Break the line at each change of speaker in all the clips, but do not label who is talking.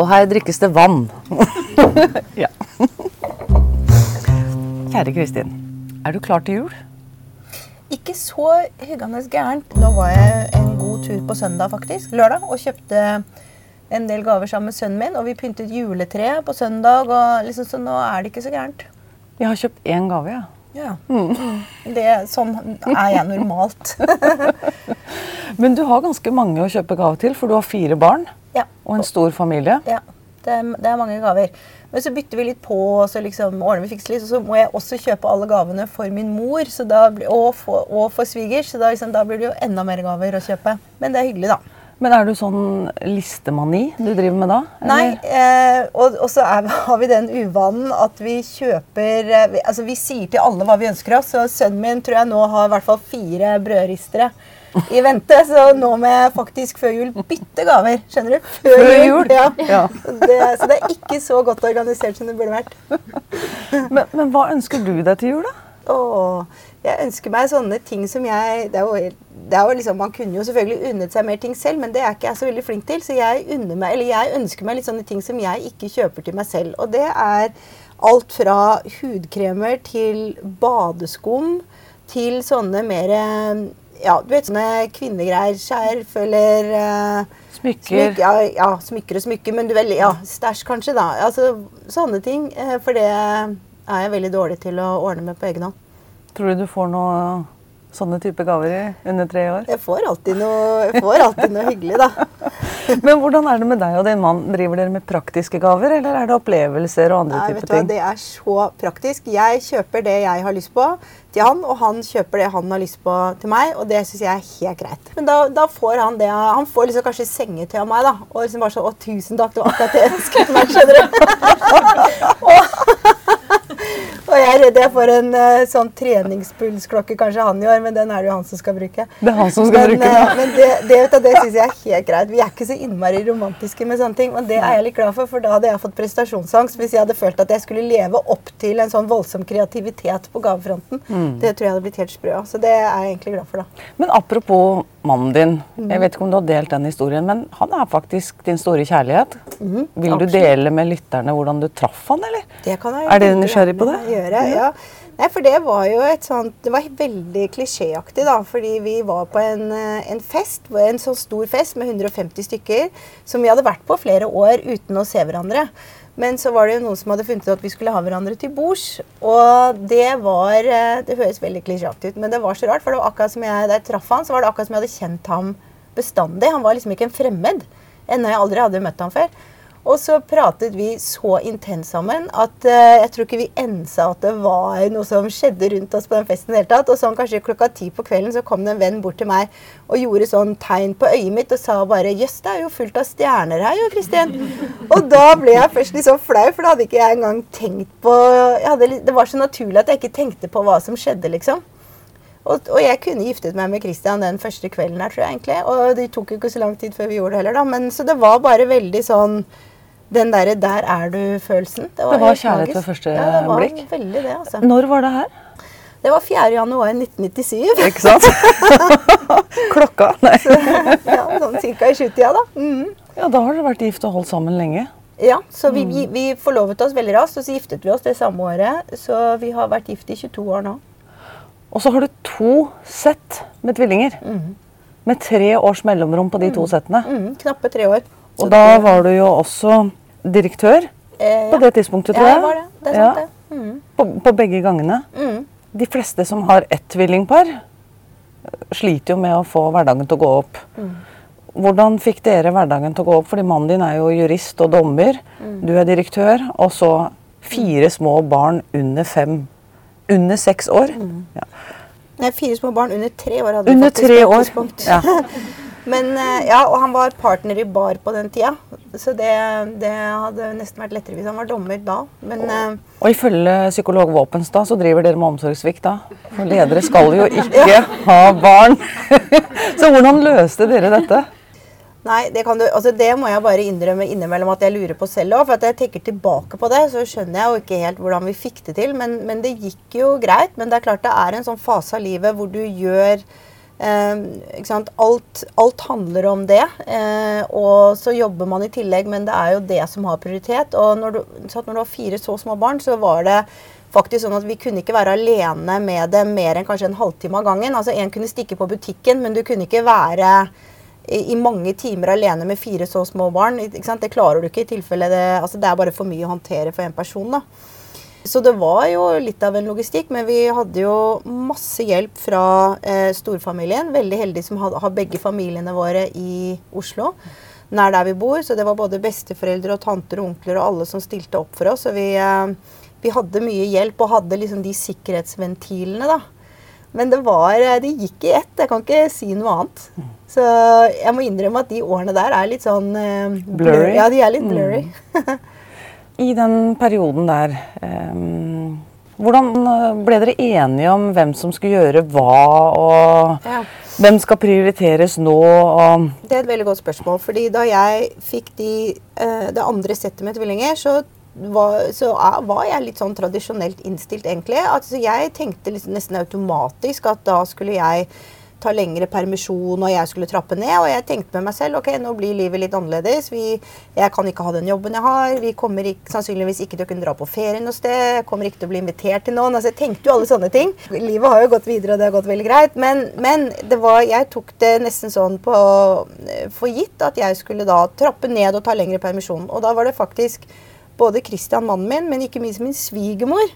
Og her drikkes det vann. ja. Kjære Kristin, er du klar til jul?
Ikke så hyggende gærent. Nå var jeg en god tur på søndag, faktisk. Lørdag. Og kjøpte en del gaver sammen med sønnen min. Og vi pyntet juletre på søndag, og liksom, så nå er det ikke så gærent.
Jeg har kjøpt én gave, ja.
Ja. Mm. Det, sånn er jeg normalt.
Men du har ganske mange å kjøpe gave til, for du har fire barn
ja.
og en stor familie.
Ja, det er, det er mange gaver. Men så bytter vi litt på, og så liksom ordner vi fikser litt, og så må jeg også kjøpe alle gavene for min mor da, og, for, og, for, svigers. Så da, liksom, da, blir det jo enda mer gaver å kjøpe. Men det er hyggelig, da.
Men er du sånn listemani du driver med da?
Eller? Nei, eh, og, og, så er, har vi den uvanen at vi kjøper eh, vi, Altså vi sier til alle hva vi ønsker oss, og sønnen min tror jeg nå har i hvert fall fire brødristere i vente. Så nå må jeg faktisk før jul bytte gaver. Skjønner du?
Før, før jul.
Ja. ja. Det, så det er ikke så godt organisert som det burde vært.
Men, men hva ønsker du deg til jul, da?
Åh, jeg ønsker meg sånne ting som jeg det er jo, det er jo liksom, Man kunne jo selvfølgelig unnet seg mer ting selv, men det er ikke jeg så veldig flink til. Så jeg, meg, jeg ønsker meg litt sånne ting som jeg ikke kjøper til meg selv. Og det er alt fra hudkremer til badeskum til sånne mer ja, du vet sånne kvinnegreier. Skjerf eller uh,
Smykker.
Smyk, ja, ja, smykker og smykker. Men du vel, ja, stæsj kanskje, da. Altså sånne ting. Uh, for det er jeg veldig dårlig til å ordne med på egen hånd.
Tror du du får noe sånne type gaver under tre år?
Jeg får alltid noe, får alltid noe hyggelig, da.
Men hvordan er det med deg og din mann? Driver dere med praktiske gaver, eller er det opplevelser og andre
Nei,
type
vet du hva,
ting?
Det er så praktisk. Jeg kjøper det jeg har lyst på til han, og han kjøper det han har lyst på til meg, og det syns jeg er helt greit. Men da, da, får han det Han får liksom kanskje sengetøy av meg, da. Og liksom bare sånn Å, tusen takk, det var akkurat det jeg ønsket meg, skjønner du. og, og jeg er redd jeg får en uh, sånn treningspulsklokke kanskje han gjør, men den er det jo han som skal bruke.
Det er han som skal
men,
bruke den.
Uh, men det, det, det, det syns jeg er helt greit. Vi er ikke så innmari romantiske med sånne ting, men det er jeg litt glad for, for da hadde jeg fått prestasjonsangst hvis jeg hadde følt at jeg skulle leve opp til en sånn voldsom kreativitet på gavefronten. Mm. Det tror jeg hadde blitt helt sprø av. Så det er jeg egentlig glad for, da.
Men apropos mannen din. Jeg vet ikke om du har delt den historien, men han er faktisk din store kjærlighet. Mm, Vil du dele med lytterne hvordan du traff han, eller?
Det kan jeg
er dere nysgjerrig på det?
Gjøre, ja. Nei, for det var jo et sånt Det var veldig klisjéaktig, da. Fordi vi var på en, eh, en fest, en så stor fest med 150 stykker, som vi hadde vært på flere år uten å se hverandre. Men så var det jo noen som hadde funnet ut at vi skulle ha hverandre til bords. Og det var eh, Det høres veldig klisjéaktig ut, men det var så rart. For det var akkurat som jeg, da jeg traff han, så var det akkurat som jeg hadde kjent ham bestandig. Han var liksom ikke en fremmed. Enda jeg aldri hadde møtt ham før. Og så pratet vi så intenst sammen at uh, jeg tror ikke vi ensa at det var noe som skjedde rundt oss på den festen. i hele tatt. Og sånn kanskje klokka ti på kvelden så kom det en venn bort til meg og gjorde sånn tegn på øyet mitt og sa bare 'Jøss, det er jo fullt av stjerner her, jo, Kristin'. Og da ble jeg først litt sånn flau, for da hadde ikke jeg engang tenkt på hadde, Det var så naturlig at jeg ikke tenkte på hva som skjedde, liksom. Og, og, jeg kunne giftet meg med Christian den første kvelden her, tror jeg egentlig. Og det tok jo ikke så lang tid før vi gjorde det heller, da. Men, så det var bare veldig sånn den derre 'der er du'-følelsen.
Det var, det var kjærlighet ved første
ja, det var
blikk?
Veldig det, altså.
Når var det her?
Det var 4. januar 1997.
Ikke sant? Klokka? Nei.
Så, ja, sånn cirka i sjutida, da. Mm.
Ja, Da har dere vært gift og holdt sammen lenge?
Ja, så vi, vi, vi, forlovet oss veldig raskt, og så giftet vi oss det samme året. Så vi har vært gift i 22 år nå.
Og så har du to sett med tvillinger.
Mm.
Med tre års mellomrom på de to settene.
Mm, knappe tre år.
Og da var du jo også direktør
eh,
på det tidspunktet, tror
jeg.
Ja,
det var det. Det er sant, det. Mm.
På, på, begge gangene.
Mm.
De fleste som har ett tvillingpar, sliter jo med å få hverdagen til å gå opp.
Mm.
Hvordan fikk dere hverdagen til å gå opp? Fordi mannen din er jo jurist og dommer.
Mm.
Du er direktør. Og så fire små barn under fem Under seks år.
Mm.
Ja.
Nei, fire små barn under tre år hadde
under
vi faktisk
tre
på et
år. Ja.
Men eh, ja, og han var partner i bar på den tida. Så det, det hadde nesten vært lettere hvis han var dommer da. Men og,
Og ifølge psykolog Våpenstad så driver dere med omsorgssvikt da. For ledere skal jo ikke ha barn. så hvordan løste dere dette?
Nei, det, kan du, altså det må jeg bare innrømme innimellom at jeg lurer på selv òg. For at jeg tenker tilbake på det, så skjønner jeg jo ikke helt hvordan vi fikk det til. Men, men, det gikk jo greit. Men det er klart det er en sånn fase av livet hvor du gjør Eh? Alt, alt handler om det. Eh, og så jobber man i tillegg, men det er jo det som har prioritet. Og når du, når du har fire så små barn, så var det faktisk sånn at vi kunne ikke være alene med det mer enn kanskje en halvtime av gangen. Altså En kunne stikke på butikken, men du kunne ikke være i, i mange timer alene med fire så små barn. Det klarer du ikke i tilfelle det, altså det er bare for mye å håndtere for én person. da. Så det var jo litt av en logistikk, men vi hadde jo masse hjelp fra eh, storfamilien. Veldig heldig som har, har begge familiene våre i Oslo, nær der vi bor. Så det var både besteforeldre og tanter og onkler og alle som stilte opp for oss. Så vi, eh, vi hadde mye hjelp og hadde liksom de sikkerhetsventilene, da. Men det var eh, Det gikk i ett. Jeg kan ikke si noe annet. Så jeg må innrømme at de årene der er litt sånn eh,
blurry.
Ja, de er litt blurry. Mm.
I den perioden der um, Hvordan eh, ble dere enige om hvem som skulle gjøre hva, og ja. hvem skal prioriteres nå?
det er et veldig godt spørsmål. fordi da jeg fikk de, uh, det andre settet med tvillinger, så var, så var, jeg litt sånn tradisjonelt innstilt, egentlig. Altså, jeg tenkte liksom nesten automatisk at da skulle jeg ta lengre permisjon, og jeg skulle trappe ned. Og jeg tenkte med meg selv ok, nå blir livet litt annerledes. Vi, jeg kan ikke ha den jobben jeg har. Vi kommer ikke, sannsynligvis ikke til å kunne dra på ferie noe sted. Jeg kommer ikke til å bli invitert til noen. Altså, jeg tenkte jo alle sånne ting. Livet har jo gått videre, og det har gått veldig greit. Men, men var, jeg tok det nesten sånn på, for gitt at jeg skulle da trappe ned og ta lengre permisjon. Og da var det faktisk både Christian, mannen min, men ikke minst min svigermor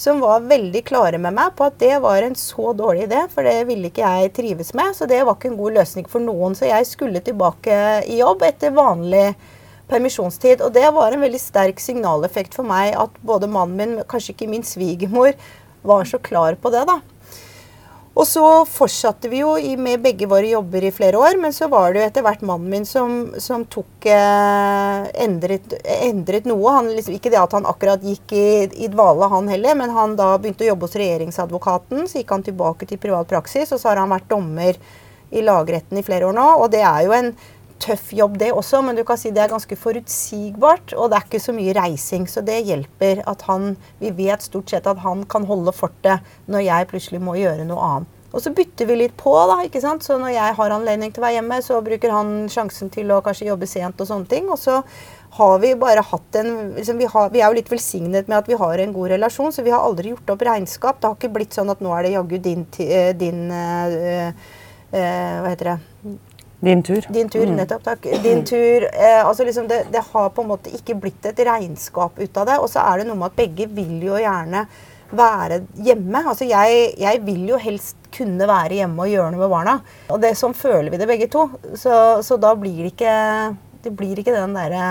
som var veldig klare med meg på at det var en så dårlig idé, for det ville ikke jeg trives med. Så det var ikke en god løsning for noen. Så jeg skulle tilbake i jobb etter vanlig permisjonstid. Og det var en veldig sterk signaleffekt for meg at både mannen min, kanskje ikke min svigermor, var så klar på det, da. Og så fortsatte vi jo med begge våre jobber i flere år, men så var det jo etter hvert mannen min som, som tok eh, endret, endret, noe. Han, liksom, ikke det at han akkurat gikk i, i, dvale, han heller, men han da begynte å jobbe hos regjeringsadvokaten. Så gikk han tilbake til privat praksis, og så har han vært dommer i lagretten i flere år nå. Og det er jo en tøff jobb, det også, men du kan si det er ganske forutsigbart. Og det er ikke så mye reising, så det hjelper at han Vi vet stort sett at han kan holde fortet når jeg plutselig må gjøre noe annet. Og så bytter vi litt på, da. ikke sant? Så når jeg har anledning til å være hjemme, så bruker han sjansen til å kanskje jobbe sent og sånne ting. Og så har vi bare hatt en liksom vi, har, vi, er jo litt velsignet med at vi har en god relasjon, så vi har aldri gjort opp regnskap. Det har ikke blitt sånn at nå er det jaggu din, eh, din uh, uh, Hva heter det
din tur.
Din tur, mm. nettopp. Takk. Din tur. Eh, altså liksom det, det, har på en måte ikke blitt et regnskap ut av det. Og så er det noe med at begge vil jo gjerne være hjemme. Altså jeg, jeg, vil jo helst kunne være hjemme og gjøre noe med barna. Og det sånn føler vi det begge to. Så, så da blir det ikke, det blir ikke den derre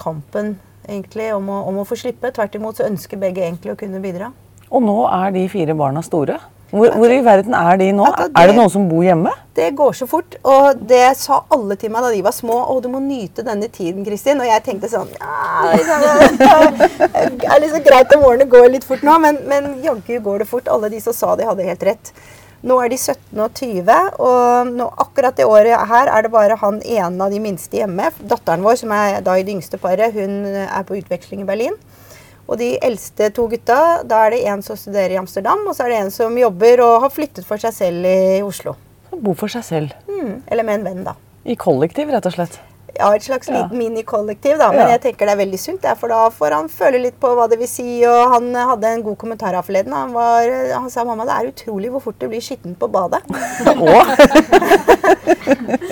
kampen egentlig om å, om å få slippe. Tvert imot så ønsker begge egentlig å kunne bidra.
Og nå er de fire barna store? Hvor, hvor, i verden er de nå? Det, er det noen som bor hjemme?
Det går så fort. Og det sa alle til meg da de var små. 'Å, du må nyte denne tiden, Kristin.' Og jeg tenkte sånn ja, Det er liksom greit om årene går litt fort nå, men, men jaggu går det fort. Alle de som sa de hadde helt rett. Nå er de 17 og 20, og nå, akkurat det året her er det bare han ene av de minste hjemme. Datteren vår, som er da i det yngste paret, hun er på utveksling i Berlin. Og de eldste to gutta, da er det en som studerer i Amsterdam, og så er det en som jobber og har flyttet for seg selv i Oslo.
Bor for seg selv?
Mm, eller med en venn, da.
I kollektiv, rett og slett?
Ja, et slags ja. minikollektiv, da. Men ja. jeg tenker det er veldig sunt, for da får han føle litt på hva det vil si. Og han hadde en god kommentar her forleden. Han, var, han sa mamma, det er utrolig hvor fort det blir skittent på badet.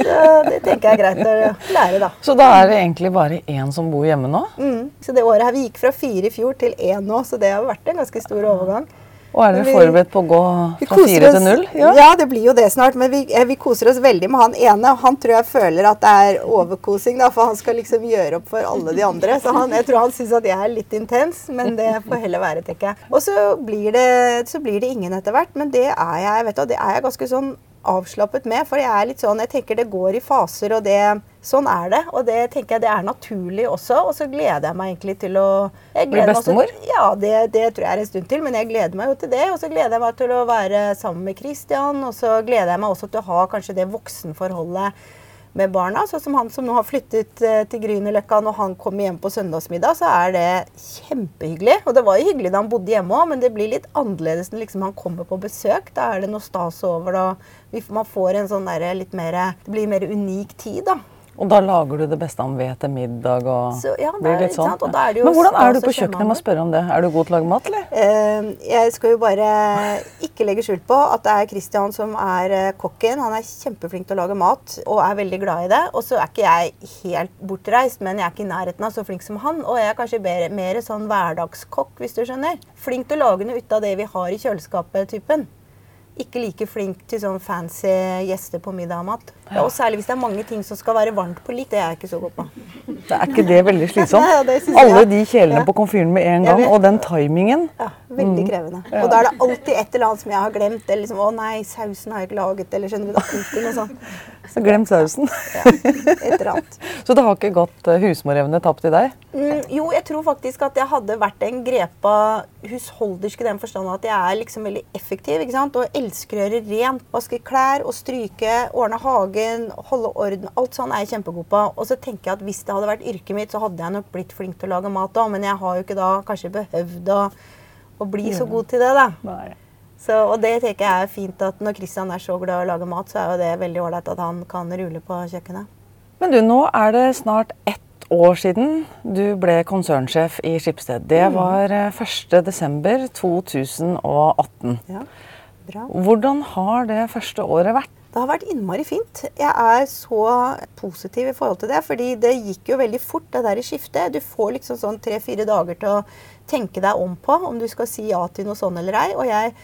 så det tenker jeg er greit å lære, da.
Så da er det egentlig bare én som bor hjemme nå?
Mm. Så det året her, vi gikk fra fire i fjor til én nå, så det har vært en ganske stor overgang.
Og er dere forberedt på å gå fra fire til null?
Ja. ja. det blir jo det snart. Men vi, eh, vi, koser oss veldig med han ene. Han tror jeg føler at det er overkosing, da, for han skal liksom gjøre opp for alle de andre. Så han, jeg tror han syns at jeg er litt intens, men det får heller være, tenker jeg. Og så blir det, så blir det ingen etter hvert, men det er jeg, vet du, det er jeg ganske sånn avslappet med. For jeg er litt sånn, jeg tenker det går i faser, og det, sånn er det. Og det tenker jeg det er naturlig også. Og så gleder jeg meg egentlig til å
Bli bestemor?
ja, det, det, tror jeg er en stund til. Men jeg gleder meg jo til det. Og så gleder jeg meg til å være sammen med Christian. Og så gleder jeg meg også til å ha kanskje det voksenforholdet med barna. Sånn som han som nå har flyttet eh, til Grünerløkka. Når han kommer hjem på søndagsmiddag, så er det kjempehyggelig. Og det var jo hyggelig da han bodde hjemme òg, men det blir litt annerledes når liksom han kommer på besøk. Da er det noe stas over det. Man får en sånn der, litt mer Det blir mer unik tid, da.
Og da lager du det beste han vet til middag og
så, ja, det
blir
litt
sånn. Men hvordan er du på kjøkkenet? Jeg må spørre om det. Er du god til å lage mat, eller?
Uh, jeg skal jo bare ikke legge skjul på at det er Christian som er uh, kokken. Han er kjempeflink til å lage mat og er veldig glad i det. Og så er ikke jeg helt bortreist, men jeg er ikke i nærheten av så flink som han. Og jeg er kanskje mer, mer sånn hverdagskokk, hvis du skjønner. Flink til å lage noe ut av det vi har i kjøleskapet-typen ikke like flink til sånn fancy gjester på middag og mat. Ja. Og særlig hvis det er mange ting som skal være varmt på likt. Det er jeg ikke så god på.
Det er ikke det veldig slitsomt? Alle de kjelene på komfyren med en gang, og den timingen.
Ja, veldig mm. krevende. Og da er det alltid et eller annet som jeg har glemt. Eller liksom, 'Å nei, sausen har jeg ikke laget', eller skjønner du. Det alltid noe sånt.
Så glemt sausen.
Ja, et eller annet.
Så det har ikke gått uh, husmorevne tapt i deg?
Mm, jo, jeg tror faktisk at jeg hadde vært en grepa husholdersk i den forstand at jeg er liksom veldig effektiv ikke sant? og elsker å gjøre rent. Vaske klær og stryke, ordne hagen, holde orden. Alt sånn er jeg kjempegod på. Og så tenker jeg at hvis det hadde vært yrket mitt, så hadde jeg nok blitt flink til å lage mat da, men jeg har jo ikke da kanskje behøvd å, å bli så god til det, da. Så, og det tenker jeg er fint at når Kristian er så glad i å lage mat, så er jo det veldig ålreit at han kan rulle på kjøkkenet.
Men du, nå er det snart ett år siden du ble konsernsjef i Skipsted. Det mm. var 1.12.2018. Eh, ja, bra. Hvordan har det første året vært?
Det har vært innmari fint. Jeg er så positiv i forhold til det. Fordi det gikk jo veldig fort, det der i skiftet. Du får liksom sånn tre-fire dager til å tenke deg om på om du skal si ja til noe sånn eller ei. Og jeg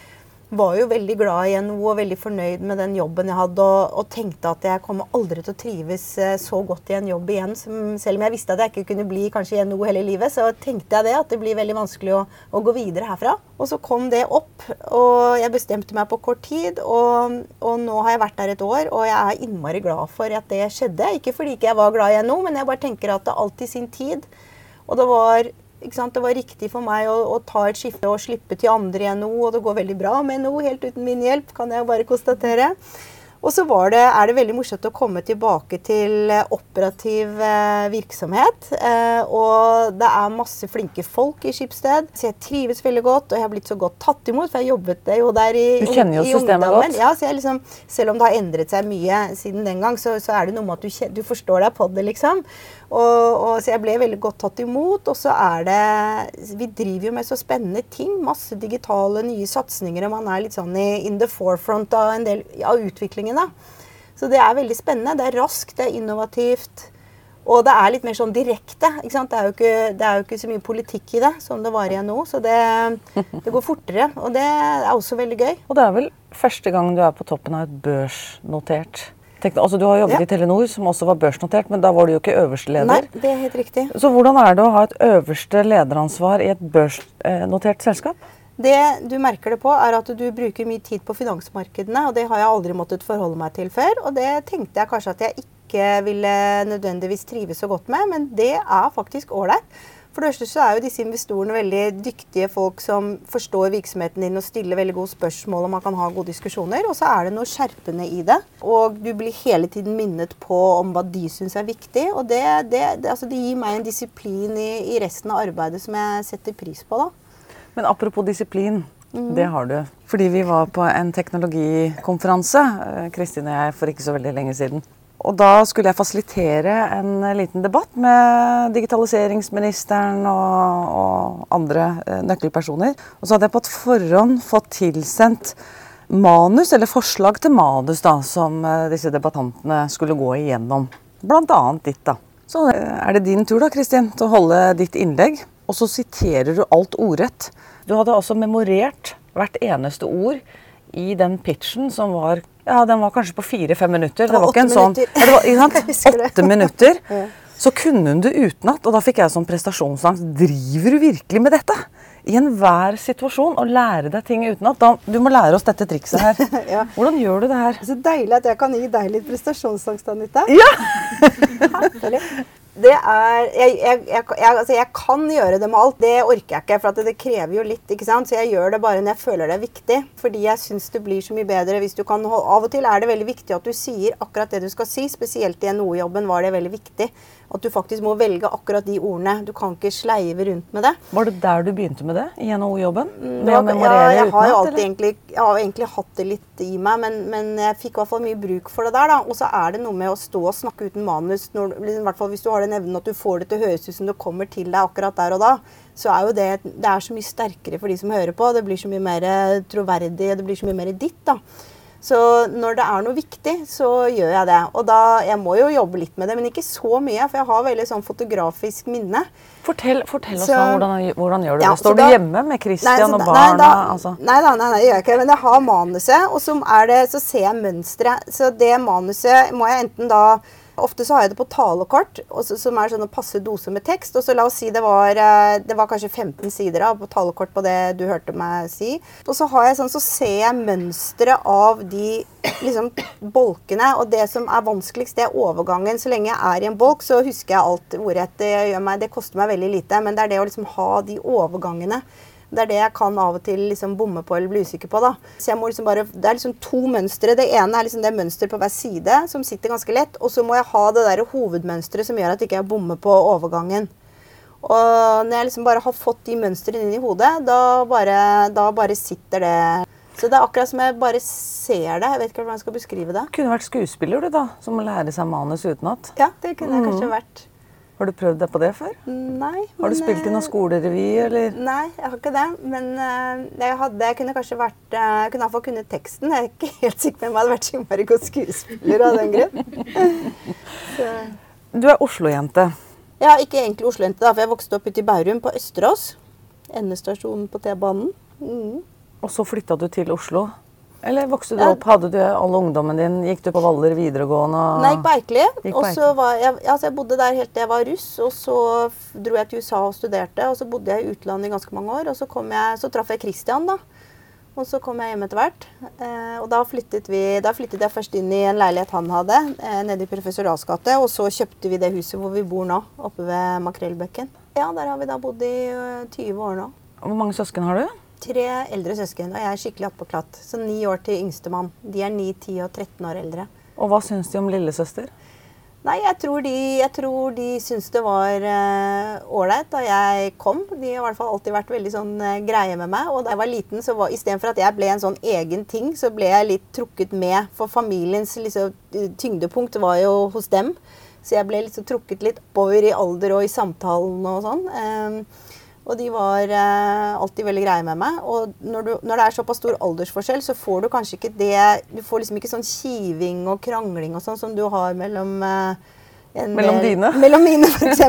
var jo veldig glad i NHO og veldig fornøyd med den jobben jeg hadde. Og, og, tenkte at jeg kommer aldri til å trives eh, så godt i en jobb igjen. Som, selv om jeg visste at jeg ikke kunne bli kanskje i NHO hele livet, så tenkte jeg det. At det blir veldig vanskelig å, å, gå videre herfra. Og så kom det opp, og jeg bestemte meg på kort tid. Og, og, nå har jeg vært der et år, og jeg er innmari glad for at det skjedde. Ikke fordi ikke jeg var glad i NHO, men jeg bare tenker at det alltid sin tid. Og det var det var riktig for meg å, å, ta et skifte og slippe til andre i NHO, og det går veldig bra med NHO, helt uten min hjelp, kan jeg bare konstatere. Og så det, er det veldig morsomt å komme tilbake til eh, operativ eh, virksomhet. Eh, og det er masse flinke folk i Skipsted. Så jeg trives veldig godt, og jeg har blitt så godt tatt imot. For jeg jobbet jo der i
Du kjenner jo systemet godt?
Ja, så liksom, selv om det har endret seg mye siden den gang, så, så er det noe med at du, du forstår deg på det, liksom. Og, og, så jeg ble veldig godt tatt imot. Og så er det Vi driver jo med så spennende ting. Masse digitale nye satsinger. Og man er litt sånn i, in the forefront av en del av utviklingen. da. Så det er veldig spennende. Det er raskt, det er innovativt. Og det er litt mer sånn direkte. ikke sant? Det er, jo ikke, er jo ikke så mye politikk i det som det var i nå. Så det, det, går fortere. Og det er også veldig gøy.
Og det er vel første gang du er på toppen av et børsnotert altså, du har jobbet ja. i Telenor, som også var børsnotert, men da var du jo ikke øverste leder.
Nei, det er helt riktig.
Så hvordan er det å ha et øverste lederansvar i et børsnotert selskap?
Det du merker det på, er at du bruker mye tid på finansmarkedene. og Det har jeg aldri måttet forholde meg til før. Og det tenkte jeg kanskje at jeg ikke ville nødvendigvis trives så godt med, men det er faktisk ålreit. For det første så er jo disse investorene veldig dyktige folk som forstår virksomheten din og stiller veldig gode spørsmål og man kan ha gode diskusjoner. Og så er det noe skjerpende i det. Og du blir hele tiden minnet på om hva de syns er viktig. Og det, det, det, altså det, gir meg en disiplin i, i, resten av arbeidet som jeg setter pris på, da.
Men apropos disiplin. Mm. Det har du. Fordi vi var på en teknologikonferanse, eh, Kristin og jeg, for ikke så veldig lenge siden. Og da skulle jeg fasilitere en liten debatt med digitaliseringsministeren og, og andre eh, nøkkelpersoner. Og så hadde jeg på et forhånd fått tilsendt manus, eller forslag til manus, da, som eh, disse debattantene skulle gå igjennom. Blant annet ditt, da. Så eh, er det din tur, da, Kristin, til å holde ditt innlegg. Og så siterer du alt ordrett. Du hadde altså memorert hvert eneste ord i den pitchen som var ja, den var kanskje på fire-fem minutter. Det var, ikke en sånn ja, det var, Åtte minutter. Så kunne hun det utenat, og da fikk jeg sånn prestasjonsangst. Driver du virkelig med dette? I enhver situasjon å lære deg ting utenat. Du må lære oss dette trikset her. ja. Hvordan gjør du det her?
Så deilig at jeg kan gi deg litt prestasjonsangst, Anita.
Ja!
Det, er jeg, jeg, jeg, altså jeg kan gjøre det med alt. Det orker jeg ikke, for det, krever jo litt. ikke sant? Så jeg gjør det bare når jeg føler det er viktig. Fordi jeg syns det blir så mye bedre hvis du kan holde Av og til er det veldig viktig at du sier akkurat det du skal si. Spesielt i NHO-jobben var det veldig viktig. At du faktisk må velge akkurat de ordene. Du kan ikke sleive rundt med det.
Var det der du begynte med det? I NHO-jobben?
Mm, ja, jeg har jo alltid egentlig, jeg har egentlig hatt det litt i meg, men, men jeg fikk i hvert fall mye bruk for det der. da. Og så er det noe med å stå og snakke uten manus, når, fall hvis du har den evnen at du får det til å høres ut som det kommer til deg akkurat der og da. Så er jo det, det er så mye sterkere for de som hører på. Det blir så mye mer troverdig, det blir så mye mer ditt. da. Så når det er noe viktig, så gjør jeg det. Og da, Jeg må jo jobbe litt med det, men ikke så mye, for jeg har veldig sånn fotografisk minne.
Fortell, fortell oss så, nå, hvordan, hvordan, gjør du ja, det? Står du hjemme med Christian nei, og barna?
Nei, da, altså. nei, da, nei, nei, det gjør jeg ikke. Men jeg har manuset, og så, det, så ser jeg mønsteret. Så det manuset må jeg enten da Ofte så har jeg det på talekort, som er sånn passe dose med tekst. Og så la oss si det var, eh, det var kanskje 15 sider av på talekort på det du hørte meg si. Og så har jeg sånn, så ser jeg mønsteret av de liksom, bolkene. Og det som er vanskeligst, det er overgangen. Så lenge jeg er i en bolk, så husker jeg alt ordrett. Det, det koster meg veldig lite. Men det er det å liksom ha de overgangene det er det jeg kan av og til liksom bomme på eller bli usikker på. da. Så jeg må liksom bare, Det er liksom to mønstre. Det ene er liksom det mønsteret på hver side som sitter ganske lett. Og så må jeg ha det der hovedmønsteret som gjør at jeg ikke bommer på overgangen. Og når jeg liksom bare har fått de mønstrene inn i hodet, da bare, da bare sitter det så det er akkurat som jeg bare ser det. Jeg vet ikke hvordan jeg skal beskrive det.
Kunne vært skuespiller, du, da. Som må lære seg manus utenat.
Ja, det kunne jeg kanskje mm. vært.
Har du prøvd deg på det før?
Nei.
Har du spilt i noen eh, skolerevy, eller?
Nei, jeg har ikke det. Men uh, jeg, hadde, jeg kunne kanskje vært uh, Jeg kunne iallfall kunnet teksten. Jeg er ikke helt sikker på om jeg hadde vært så innmari god skuespiller av den grunn.
du er Oslo-jente?
Ja, ikke egentlig Oslo-jente, da, for jeg vokste opp ute i Bærum, på Østerås. Endestasjonen på T-banen. Mm.
Og så flytta du til Oslo? Eller vokste du opp? Hadde du all ungdommen din? Gikk du på Valler videregående?
Nei, gikk på Eikeli. Og så var jeg, altså jeg bodde der helt til jeg var russ. Og så dro jeg til USA og studerte. Og så bodde jeg i utlandet i ganske mange år. Og så, jeg, så traff jeg Christian, da. Og så kom jeg hjem etter hvert. Eh, og da flyttet, vi, da flyttet jeg først inn i en leilighet han hadde, eh, nede i Professor Rahls gate. Og så kjøpte vi det huset hvor vi bor nå, oppe ved Makrellbekken. Ja, der har vi da bodd i 20 eh, år nå.
Hvor mange søsken har du?
Tre eldre søsken, og jeg er skikkelig attpåklatt. Så ni år til yngstemann. De er 9, 10 og 13 år eldre.
Og hva syns de om lillesøster?
Nei, jeg tror de, jeg tror de syns det var eh, ålreit uh, da jeg kom. De har i hvert fall alltid vært veldig sånn uh, greie med meg. Og da jeg var liten, så var istedenfor at jeg ble en sånn egen ting, så ble jeg litt trukket med. For familiens liksom, tyngdepunkt var jo hos dem. Så jeg ble liksom trukket litt oppover i alder og i samtalen og sånn. Uh, og de var eh, alltid veldig greie med meg. Og når, du, når, det er såpass stor aldersforskjell, så får du kanskje ikke det Du får liksom ikke sånn kiving og krangling og sånn som du har mellom eh,
en, mellom dine?
Mellom mine, f.eks.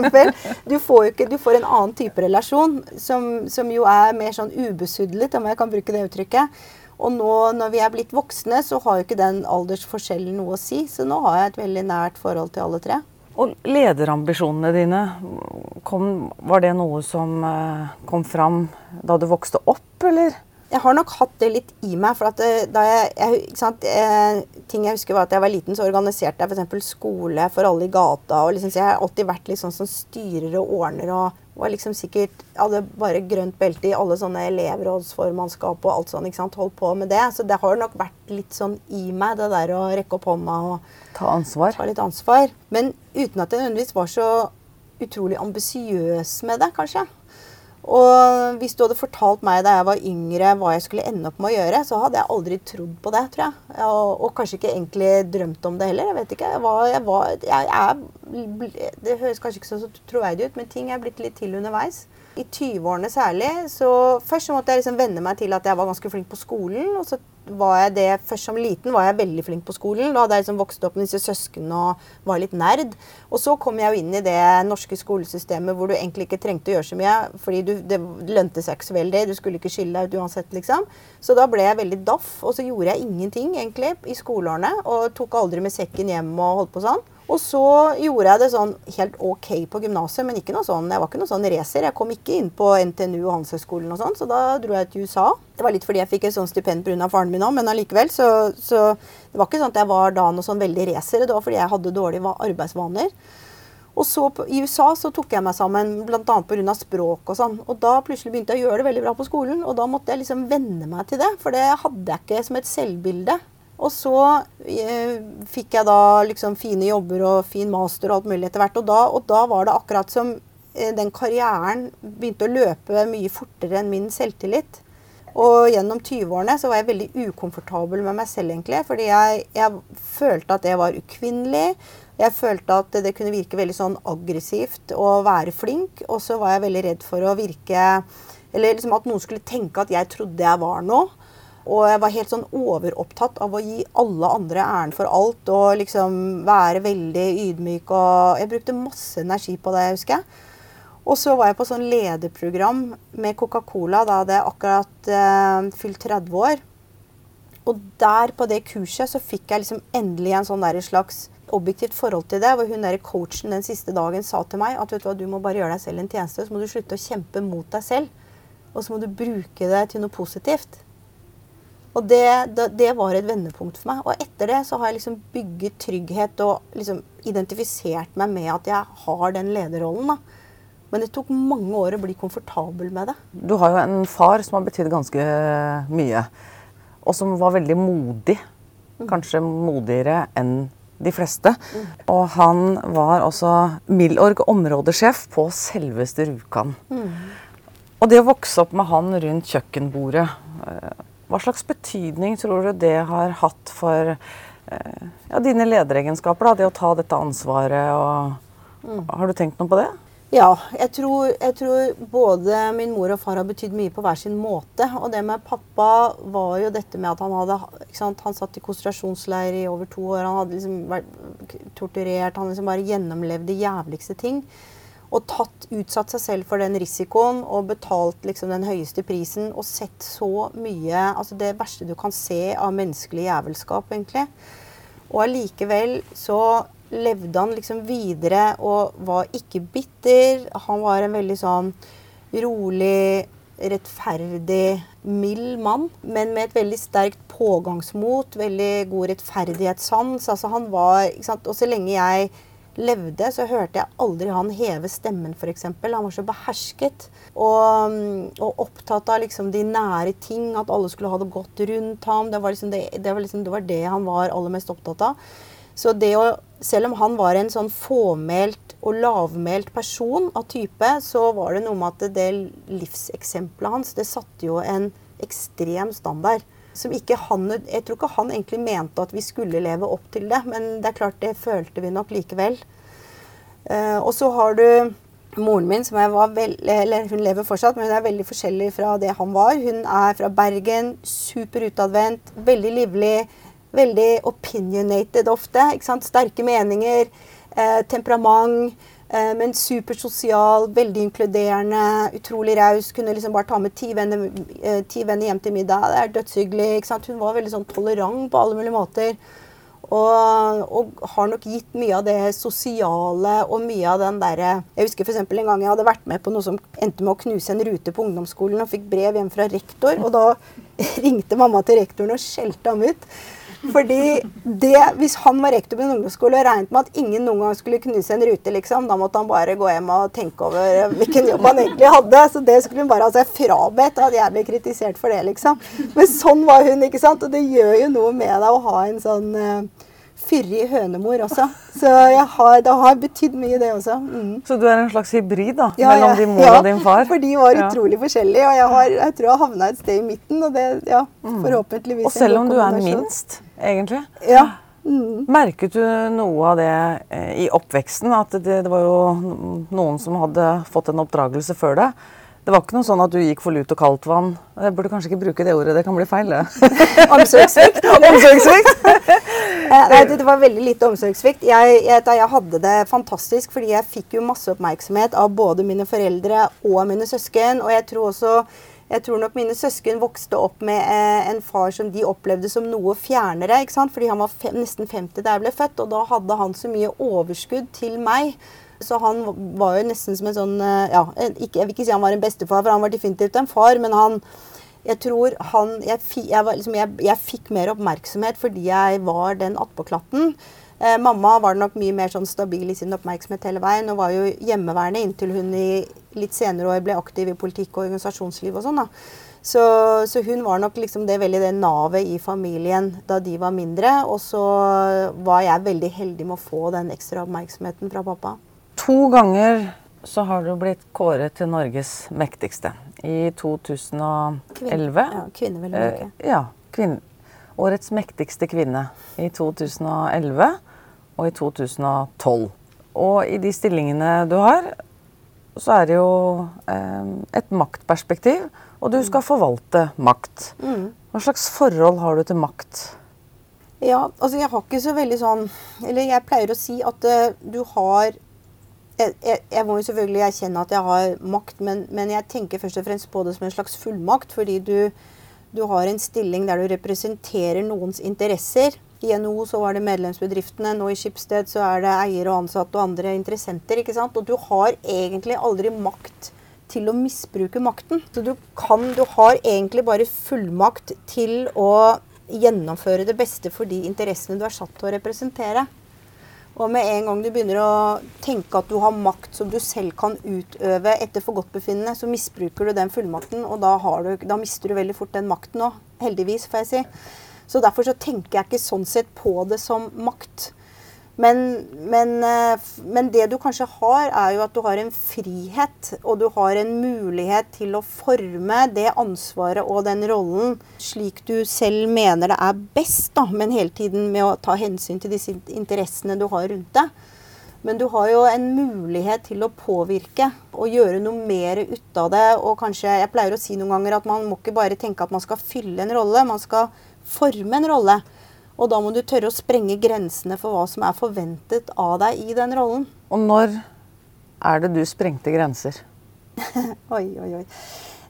Du får ikke, du får en annen type relasjon, som, som jo er mer sånn ubesudlet, om jeg kan bruke det uttrykket. Og nå når vi er blitt voksne, så har jo ikke den aldersforskjellen noe å si. Så nå har jeg et veldig nært forhold til alle tre.
Og lederambisjonene dine, kom, var det noe som eh, kom fram da du vokste opp, eller?
Jeg har nok hatt det litt i meg. for eh, da jeg, jeg, eh, ting jeg husker var at jeg var liten, så organiserte jeg f.eks. skole for alle i gata. og liksom, så Jeg har alltid vært litt sånn som styrer og ordner. og var liksom sikkert, hadde bare grønt belte i alle sånne elevrådsformannskap og alt sånn. ikke sant, Holdt på med det. Så det har nok vært litt sånn i meg, det der å rekke opp hånda og
ta ansvar.
Ta litt ansvar. Men uten at jeg nødvendigvis var så utrolig ambisiøs med det, kanskje. Og hvis du hadde fortalt meg da jeg var yngre hva jeg skulle ende opp med å gjøre, så hadde jeg aldri trodd på det, tror jeg. Og, og kanskje ikke egentlig drømt om det heller. Jeg vet ikke. Jeg var, jeg var, jeg jeg, det høres kanskje ikke så troverdig ut, men ting er blitt litt til underveis. I 20-årene særlig. Så først så måtte jeg liksom venne meg til at jeg var ganske flink på skolen. og så var jeg det Først som liten var jeg veldig flink på skolen. Da hadde jeg liksom vokst opp med disse søsknene og var litt nerd. Og så kom jeg jo inn i det norske skolesystemet hvor du egentlig ikke trengte å gjøre så mye. Fordi du, det lønte seg ikke så veldig. Du skulle ikke skille deg ut uansett, liksom. Så da ble jeg veldig daff. Og så gjorde jeg ingenting egentlig i skoleårene. Og tok aldri med sekken hjem og holdt på sånn. Og så gjorde jeg det sånn helt ok på gymnaset, men ikke noe sånn, jeg var ikke noe sånn racer. Jeg kom ikke inn på NTNU og Handelshøyskolen og sånn, så da dro jeg til USA. Det var litt fordi jeg fikk et sånt stipend pga. faren min òg, men allikevel. Så, så, det var ikke sånn at jeg var da noe sånn veldig racer. Det var fordi jeg hadde dårlige arbeidsvaner. Og så på, I USA så tok jeg meg sammen, bl.a. pga. språk og sånn. Og da plutselig begynte jeg å gjøre det veldig bra på skolen, og da måtte jeg liksom venne meg til det. For det hadde jeg ikke som et selvbilde. Og så eh, fikk jeg da liksom fine jobber og fin master og alt mulig etter hvert. Og da, og da var det akkurat som eh, den karrieren begynte å løpe mye fortere enn min selvtillit. Og gjennom 20-årene så var jeg veldig ukomfortabel med meg selv, egentlig. Fordi jeg, jeg følte at jeg var ukvinnelig. Jeg følte at det kunne virke veldig sånn aggressivt å være flink. Og så var jeg veldig redd for å virke Eller liksom at noen skulle tenke at jeg trodde jeg var noe. Og jeg var helt sånn overopptatt av å gi alle andre æren for alt. Og liksom være veldig ydmyk og Jeg brukte masse energi på det, husker jeg. Og så var jeg på sånn lederprogram med Coca-Cola. Da hadde jeg akkurat eh, fylt 30 år. Og der på det kurset så fikk jeg liksom endelig en sånn der slags objektivt forhold til det. Hvor hun der coachen den siste dagen sa til meg at vet du hva, du må bare gjøre deg selv en tjeneste. Så må du slutte å kjempe mot deg selv. Og så må du bruke det til noe positivt. Og det, det, det, var et vendepunkt for meg. Og etter det så har jeg liksom bygget trygghet og liksom identifisert meg med at jeg har den lederrollen. da. Men det tok mange år å bli komfortabel med det.
Du har jo en far som har betydd ganske mye. Og som var veldig modig. Kanskje modigere enn de fleste. Mm. Og han var også Milorg områdesjef på selveste Rjukan. Mm. Og det å vokse opp med han rundt kjøkkenbordet, eh, hva slags betydning tror du det har hatt for eh, ja, dine lederegenskaper? Da, det å ta dette ansvaret og mm. Har du tenkt noe på det?
Ja, jeg tror, jeg tror, både min mor og far har betydd mye på hver sin måte. Og det med pappa var jo dette med at han hadde sant, Han satt i konsentrasjonsleir i over to år. Han hadde liksom vært torturert. Han liksom bare gjennomlevde de jævligste ting. Og tatt, utsatt seg selv for den risikoen og betalt liksom den høyeste prisen. Og sett så mye Altså det verste du kan se av menneskelig jævelskap, egentlig. Og allikevel så levde han liksom videre og var ikke bitter. Han var en veldig sånn rolig, rettferdig, mild mann. Men med et veldig sterkt pågangsmot, veldig god rettferdighetssans. Altså han var, ikke sant? Og så lenge jeg levde, så hørte jeg aldri han heve stemmen, f.eks. Han var så behersket og, og, opptatt av liksom de nære ting, at alle skulle ha det godt rundt ham. Det var, liksom det, det, var liksom, det var det han var aller mest opptatt av. Så det å Selv om han var en sånn fåmælt og lavmælt person av type, så var det noe med at det livseksempelet hans det satte jo en ekstrem standard. Som ikke han, jeg tror ikke han egentlig mente at vi skulle leve opp til det, men det er klart det følte vi nok likevel. Uh, og så har du moren min, som jeg var veldig eller hun lever fortsatt, men hun er veldig forskjellig fra det han var. Hun er fra Bergen, super utadvendt, veldig livlig veldig opinionated ofte. Sterke meninger, uh, temperament. Eh, men supersosial, veldig inkluderende, utrolig raus. Kunne liksom bare ta med ti venner, eh, ti venner hjem til middag. Det er dødshyggelig. ikke sant? Hun var veldig sånn tolerant på alle mulige måter. Og, og, har nok gitt mye av det sosiale og mye av den derre Jeg husker f.eks. en gang jeg hadde vært med på noe som endte med å knuse en rute på ungdomsskolen og fikk brev hjem fra rektor. Og da ringte mamma til rektoren og skjelte ham ut. Fordi det, Hvis han var rektor på en ungdomsskole og regnet med at ingen noen gang skulle knuse en rute, liksom, da måtte han bare gå hjem og tenke over hvilken jobb han egentlig hadde. Så det skulle hun bare ha seg frabedt at jeg ble kritisert for det, liksom. Men sånn var hun, ikke sant. Og det gjør jo noe med deg å ha en sånn uh, fyrig hønemor også. Så har, det har betydd mye, det også. Mm.
Så du er en slags hybrid da, ja, mellom din mor ja, og din far?
For de var ja. utrolig forskjellige. Og jeg, har, jeg tror jeg havna et sted i midten. Og det, ja, mm. forhåpentligvis
Og selv om du er minst, egentlig?
Ja. Mm.
Merket du noe av det eh, i oppveksten? At det, det var jo noen som hadde fått en oppdragelse før det? Det var ikke noe sånn at du gikk for lut og kaldt vann. Jeg burde kanskje ikke bruke det ordet, det kan bli feil, det.
omsorgssvikt.
omsorgssvikt.
Eh, nei, det, var veldig lite omsorgssvikt. Jeg, jeg, jeg, hadde det fantastisk, fordi jeg fikk jo masse oppmerksomhet av både mine foreldre og mine søsken. Og jeg tror også jeg tror nok mine søsken vokste opp med eh, en far som de opplevde som noe fjernere. ikke sant? Fordi han var fem, nesten 50 da jeg ble født, og da hadde han så mye overskudd til meg så han var jo nesten som en sånn eh, ja, ikke, Jeg vil ikke si han var en bestefar, for han var definitivt en far, men han jeg tror han Jeg, jeg, liksom, jeg, jeg fikk mer oppmerksomhet fordi jeg var den attpåklatten. Eh, mamma var nok mye mer sånn stabil i sin oppmerksomhet hele veien, og var jo hjemmeværende inntil hun i litt senere år ble aktiv i politikk og organisasjonsliv og sånn. da. Så, så, hun var nok liksom det veldig det navet i familien da de var mindre. Og så var jeg veldig heldig med å få den ekstra oppmerksomheten fra pappa.
To ganger så har du blitt kåret til Norges mektigste. I 2011. Kvinne,
ja, kvinne
eh, ja, kvinne, Årets mektigste kvinne i 2011 og i 2012. Og i de stillingene du har, så er det jo eh, et maktperspektiv, og du skal forvalte makt. Mm. Hva slags forhold har du til makt?
Ja, altså jeg har ikke så veldig sånn Eller jeg pleier å si at uh, du har jeg, jeg, jeg, må jo selvfølgelig erkjenne at jeg har makt, men, men, jeg tenker først og fremst på det som en slags fullmakt. Fordi du, du har en stilling der du representerer noens interesser. I NHO så var det medlemsbedriftene, nå i Skipsted så er det eiere og ansatte og andre interessenter. ikke sant? Og du har egentlig aldri makt til å misbruke makten. Så du kan Du har egentlig bare fullmakt til å gjennomføre det beste for de interessene du er satt til å representere. Og med en gang du begynner å tenke at du har makt som du selv kan utøve etter forgodtbefinnende, så misbruker du den fullmakten, og da, du, da mister du veldig fort den makten òg. Heldigvis, får jeg si. Så derfor så tenker jeg ikke sånn sett på det som makt. Men, men, eh, men, det du kanskje har, er jo at du har en frihet, og du har en mulighet til å forme det ansvaret og den rollen slik du selv mener det er best, da, men hele tiden med å ta hensyn til disse interessene du har rundt deg. Men du har jo en mulighet til å påvirke og gjøre noe mer ut av det. Og kanskje, jeg pleier å si noen ganger at man må ikke bare tenke at man skal fylle en rolle, man skal forme en rolle. Og da må du tørre å sprenge grensene for hva som er forventet av deg i den rollen.
Og når er det du sprengte grenser?
oi, oi, oi.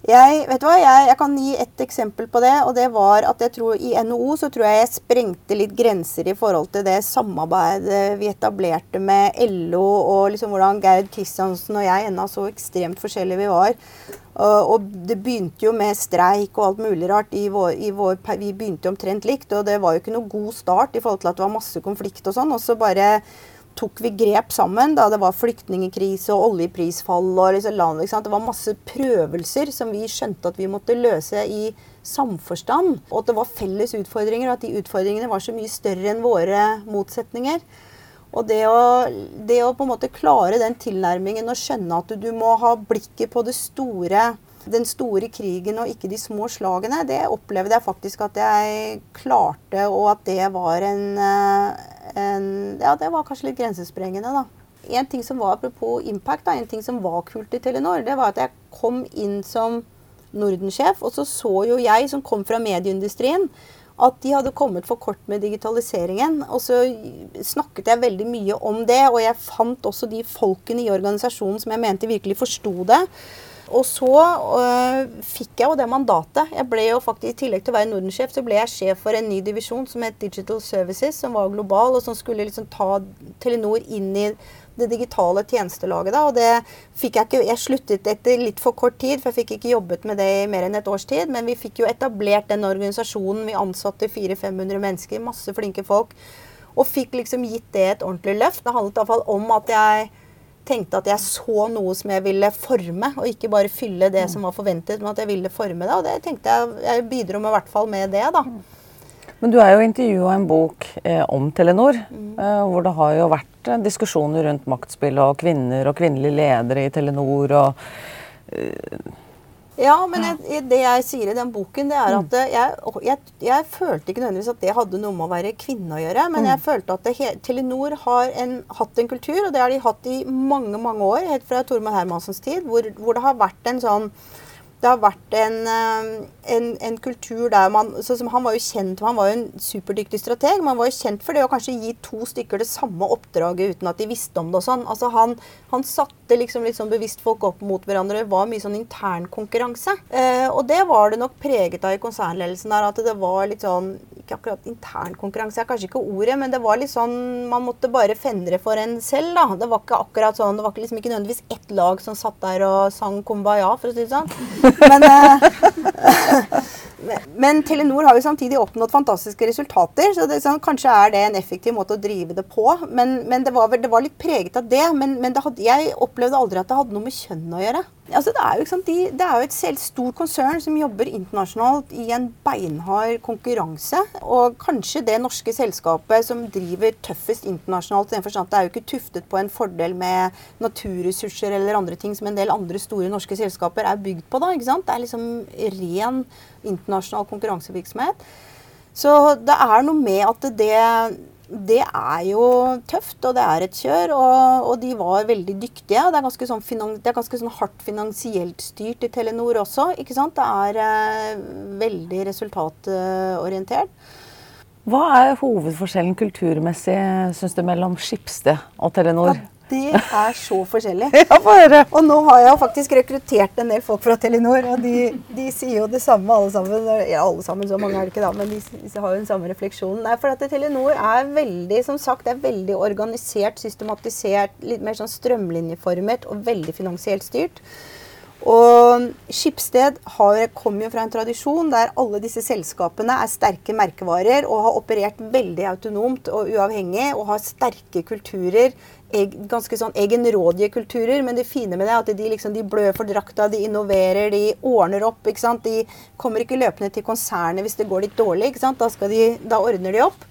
Jeg, vet du hva, jeg, jeg, kan gi et eksempel på det. og det var at jeg tror I NHO så tror jeg jeg sprengte litt grenser i forhold til det samarbeidet vi etablerte med LO, og liksom hvordan Gerd Kristiansen og jeg ennå så ekstremt forskjellige vi var. Og, det begynte jo med streik og alt mulig rart. I vår, i vår, vi begynte omtrent likt, og det var jo ikke noe god start i forhold til at det var masse konflikt og sånn. og så bare tok vi grep sammen da det var flyktningkrise og oljeprisfall. og liksom land, Det var masse prøvelser som vi skjønte at vi måtte løse i samforstand. Og at det var felles utfordringer, og at de utfordringene var så mye større enn våre motsetninger. Og det å, det å på en måte klare den tilnærmingen og skjønne at du, må ha blikket på store den store krigen og ikke de små slagene, det opplevde jeg faktisk at jeg klarte, og at det var en, eh, en Ja, det var kanskje litt grensesprengende, da. En ting som var apropos impact, da, en ting som var kult i Telenor, det var at jeg kom inn som Nordensjef, og så så jo jeg, som kom fra medieindustrien, at de hadde kommet for kort med digitaliseringen. Og så snakket jeg veldig mye om det, og jeg fant også de folkene i organisasjonen som jeg mente virkelig forsto det. Og så øh, fikk jeg jo det mandatet. Jeg ble jo faktisk, I tillegg til å være Nordensjef, så ble jeg sjef for en ny divisjon som het Digital Services, som var global, og som skulle liksom ta Telenor inn i det digitale tjenestelaget. da, og det fikk Jeg ikke, jeg sluttet etter litt for kort tid, for jeg fikk ikke jobbet med det i mer enn et års tid. Men vi fikk jo etablert den organisasjonen. Vi ansatte 400-500 mennesker, masse flinke folk. Og fikk liksom gitt det et ordentlig løft. Det handlet iallfall om at jeg tenkte at jeg så noe som jeg ville forme, og ikke bare fylle det som var forventet, men at jeg ville forme det. Og det tenkte jeg jeg bidro med, i hvert fall med det, da.
Men du er jo intervjua en bok eh, om Telenor, mm. eh, hvor det har jo vært eh, diskusjoner rundt maktspill og kvinner og kvinnelige ledere i Telenor og
eh, ja, men jeg, det jeg sier i den boken, det er at mm. jeg, jeg, jeg, følte ikke nødvendigvis at det hadde noe med å være kvinne å gjøre. Men mm. jeg følte at det, Telenor har en, hatt en kultur, og det har de hatt i mange mange år, helt fra Tormod Hermansens tid, hvor, hvor det har vært en sånn det har vært en, eh, en, en, kultur der man Han var jo kjent, han var jo en superdyktig strateg, men han var jo kjent for det å kanskje gi to stykker det samme oppdraget uten at de visste om det. og sånn. Altså Han, han satte liksom litt sånn bevisst folk opp mot hverandre. Det var mye sånn intern konkurranse. Eh, og det var det nok preget av i konsernledelsen der, at det var litt sånn Ikke akkurat intern konkurranse, er kanskje ikke ordet, men det var litt sånn Man måtte bare fendre for en selv, da. Det var ikke akkurat sånn, det var liksom ikke nødvendigvis ett lag som satt der og sang Kumbaya, for å si det sånn. Men, eh, Men Telenor har jo samtidig oppnådd fantastiske resultater, så det, så kanskje er det en effektiv måte å drive det på. Men, men det, var, det, var, litt preget av det. Men, men hadde, jeg opplevde aldri at det hadde noe med kjønn å gjøre. Altså, det, er jo, sant, de, det, er jo, et helt stort konsern som jobber internasjonalt i en beinhard konkurranse. Og kanskje det norske selskapet som driver tøffest internasjonalt. Det er jo ikke tuftet på en fordel med naturressurser eller andre ting som en del andre store norske selskaper er bygd på. da, ikke sant? Det er liksom ren internasjonal konkurransevirksomhet. Så det er noe med at det det er jo tøft, og det er et kjør. Og, og de var veldig dyktige. Det er ganske sånn, det er ganske sånn hardt finansielt styrt i Telenor også. ikke sant? Det er eh, veldig resultatorientert.
Hva er hovedforskjellen kulturmessig synes du, mellom Skipsted og Telenor?
Ja, det er så forskjellig.
ja.
Og nå har jeg faktisk rekruttert en del folk fra Telenor, og de, de sier jo det samme alle sammen. Ja, alle sammen, så mange er det ikke da, men de, de har jo den samme refleksjonen. Nei, for at Telenor er veldig som sagt, det er veldig organisert, systematisert, litt mer sånn strømlinjeformet og veldig finansielt styrt. Og Skipsted kommer jo fra en tradisjon der alle disse selskapene er sterke merkevarer og har operert veldig autonomt og uavhengig og har sterke kulturer ganske sånn egenrådige kulturer, men det fine med det er at de, liksom, de blør for drakta, de innoverer, de ordner opp. ikke sant? De kommer ikke løpende til konsernet hvis det går litt dårlig. ikke sant? Da, de, da ordner de opp.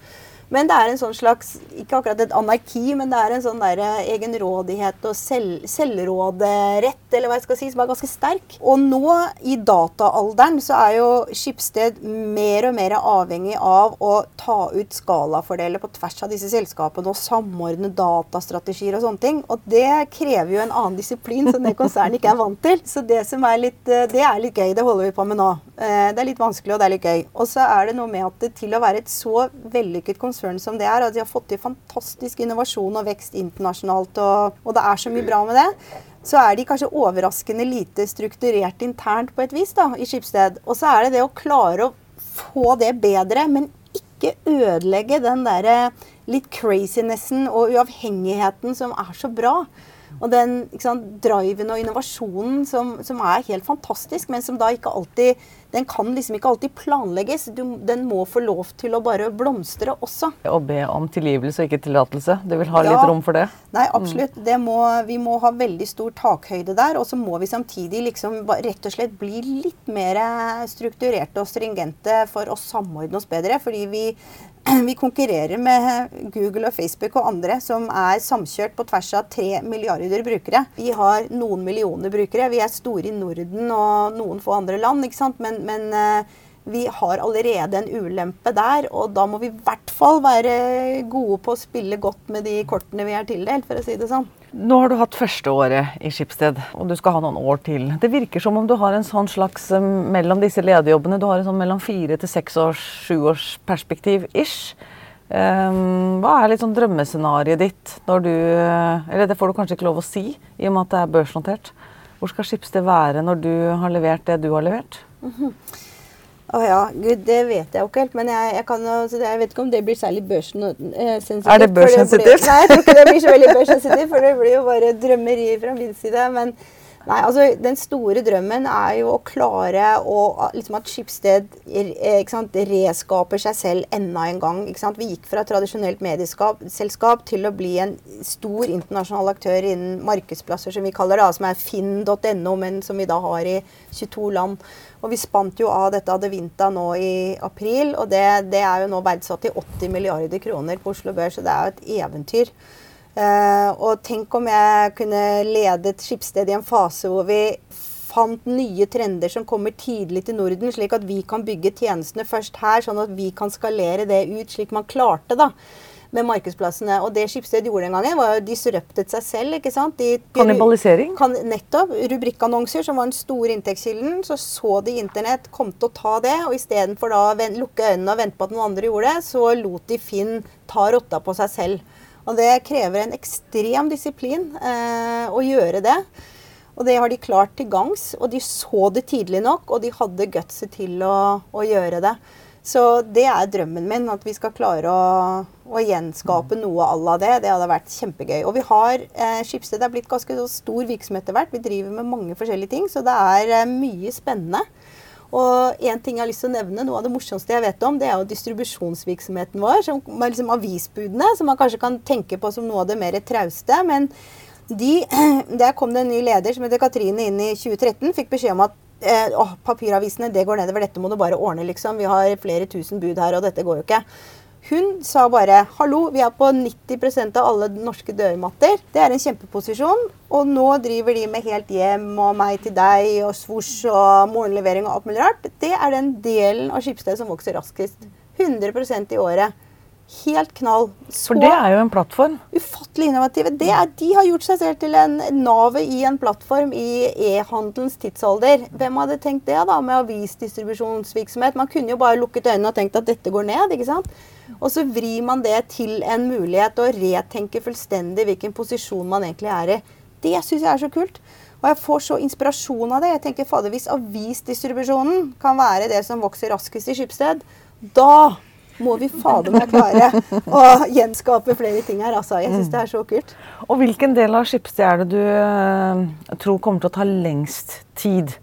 Men det er en sånn slags Ikke akkurat et anarki, men det er en sånn der eh, egenrådighet og selv, selvråderett, eller hva jeg skal si, som er ganske sterk. Og nå, i dataalderen, så er jo Skipsted mer og mer avhengig av å ta ut skalafordeler på tvers av disse selskapene og samordne datastrategier og sånne ting. Og det krever jo en annen disiplin som det konsernet ikke er vant til. Så det som er litt, eh, det er litt gøy. Det holder vi på med nå. Eh, det er litt vanskelig, og det er litt gøy. Og så er det noe med at det, til å være et så vellykket konsern konsern som det er. At de har fått til fantastisk innovasjon og vekst internasjonalt, og, og det er så mye bra med det. Så er de kanskje overraskende lite strukturert internt på et vis da, i Skipsted. Og så er det det å klare å få det bedre, men ikke ødelegge den derre litt crazinessen og uavhengigheten som er så bra. Og den sant, driven og innovasjonen som, som, er helt fantastisk, men som da ikke alltid Den kan liksom ikke alltid planlegges. Du, den må få lov til å bare blomstre også.
Å be om tilgivelse og ikke tillatelse. Du vil ha ja, litt rom for det?
Nei, absolutt. Mm. Må, vi må ha veldig stor takhøyde der. Og så må vi samtidig liksom rett og slett bli litt mer strukturerte og stringente for å samordne oss bedre. Fordi vi vi konkurrerer med Google og Facebook og andre som er samkjørt på tvers av tre milliarder brukere. Vi har noen millioner brukere. Vi er store i Norden og noen få andre land. ikke sant? Men, men eh, vi har allerede en ulempe der, og da må vi i hvert fall være gode på å spille godt med de kortene vi er tildelt, for å si det sånn.
Nå har du hatt første året i Skipsted, og du skal ha noen år til. Det virker som om du har en sånn slags eh, mellom disse lederjobbene, du har en sånn mellom fire til seks års, sju års perspektiv ish. Um, hva er litt sånn drømmescenarioet ditt når du eh, Eller det får du kanskje ikke lov å si, i og med at det er børsnotert. Hvor skal Skipsted være når du har levert det du har levert? Mm -hmm.
Å ja, gud, det vet jeg jo ikke helt. Men jeg, jeg, kan, jeg vet ikke om det blir særlig børssensitivt.
Er det børssensitivt?
Nei, jeg tror ikke det blir så veldig børssensitivt, for det blir jo bare drømmeri fra min side. Men nei, altså, den store drømmen er jo å klare å, liksom at Skipsted sant, reskaper seg selv enda en gang. Vi gikk fra tradisjonelt medieselskap til å bli en stor internasjonal aktør innen markedsplasser, som vi kaller det, som er finn.no, men som vi da har i 22 land. Og vi spant jo av dette Adevinta nå i april, og det, det er jo nå verdsatt til 80 milliarder kroner på Oslo Børs, så det er jo et eventyr. Uh, og tenk om jeg kunne ledet Skipsted i en fase hvor vi fant nye trender som kommer tidlig til Norden, slik at vi kan bygge tjenestene først her, sånn at vi kan skalere det ut slik man klarte. da med markedsplassene. Og det Skipsted gjorde den gangen, var jo disruptet seg selv. ikke sant? De,
Kannibalisering?
Kan, nettopp. Rubrikkannonser, som var den store inntektskilden. Så så de Internett kom til å ta det, og istedenfor å lukke øynene og vente på at noen andre gjorde det, så lot de Finn ta rotta på seg selv. Og det krever en ekstrem disiplin eh, å gjøre det. Og det har de klart til gangs. Og de så det tidlig nok, og de hadde gutset til å, å gjøre det. Så det er drømmen min, at vi skal klare å, å gjenskape noe à la det. Det hadde vært kjempegøy. Og vi har eh, Skipsted er blitt ganske stor virksomhet etter hvert. Vi driver med mange forskjellige ting, så det er eh, mye spennende. Og en ting jeg har lyst til å nevne, Noe av det morsomste jeg vet om, det er jo distribusjonsvirksomheten vår. Som er liksom avisbudene, som man kanskje kan tenke på som noe av det mer trauste. Men de, der kom det en ny leder som heter Katrine inn i 2013. Fikk beskjed om at eh, å, papiravisene det går nedover, dette må du bare ordne, liksom. Vi har flere tusen bud her, og dette går jo ikke. Hun sa bare 'hallo, vi er på 90% av alle norske dørmatter'. Det er en kjempeposisjon. Og nå driver de med Helt hjem og Meg til deg og Svosj og morgenlevering og alt mulig rart. Det er den delen av Skipsted som vokser raskest. 100% i året. Helt knall.
Så For det er jo en plattform?
Ufattelig innovative. Det er, de har gjort seg selv til en navet i en plattform i e-handelens tidsalder. Hvem hadde tenkt det da, med avisdistribusjonsvirksomhet? Man kunne jo bare lukket øynene og tenkt at dette går ned. ikke sant? Og så vrir man det til en mulighet å retenke fullstendig hvilken posisjon man egentlig er i. Det syns jeg er så kult. Og jeg får så inspirasjon av det. Jeg tenker, fader, Hvis avisdistribusjonen kan være det som vokser raskest i Skipsted, da må vi fader meg klare å gjenskape flere ting her. altså. Jeg syns det er så kult.
Og hvilken del av Skipsted er det du uh, tror kommer til å ta lengst tid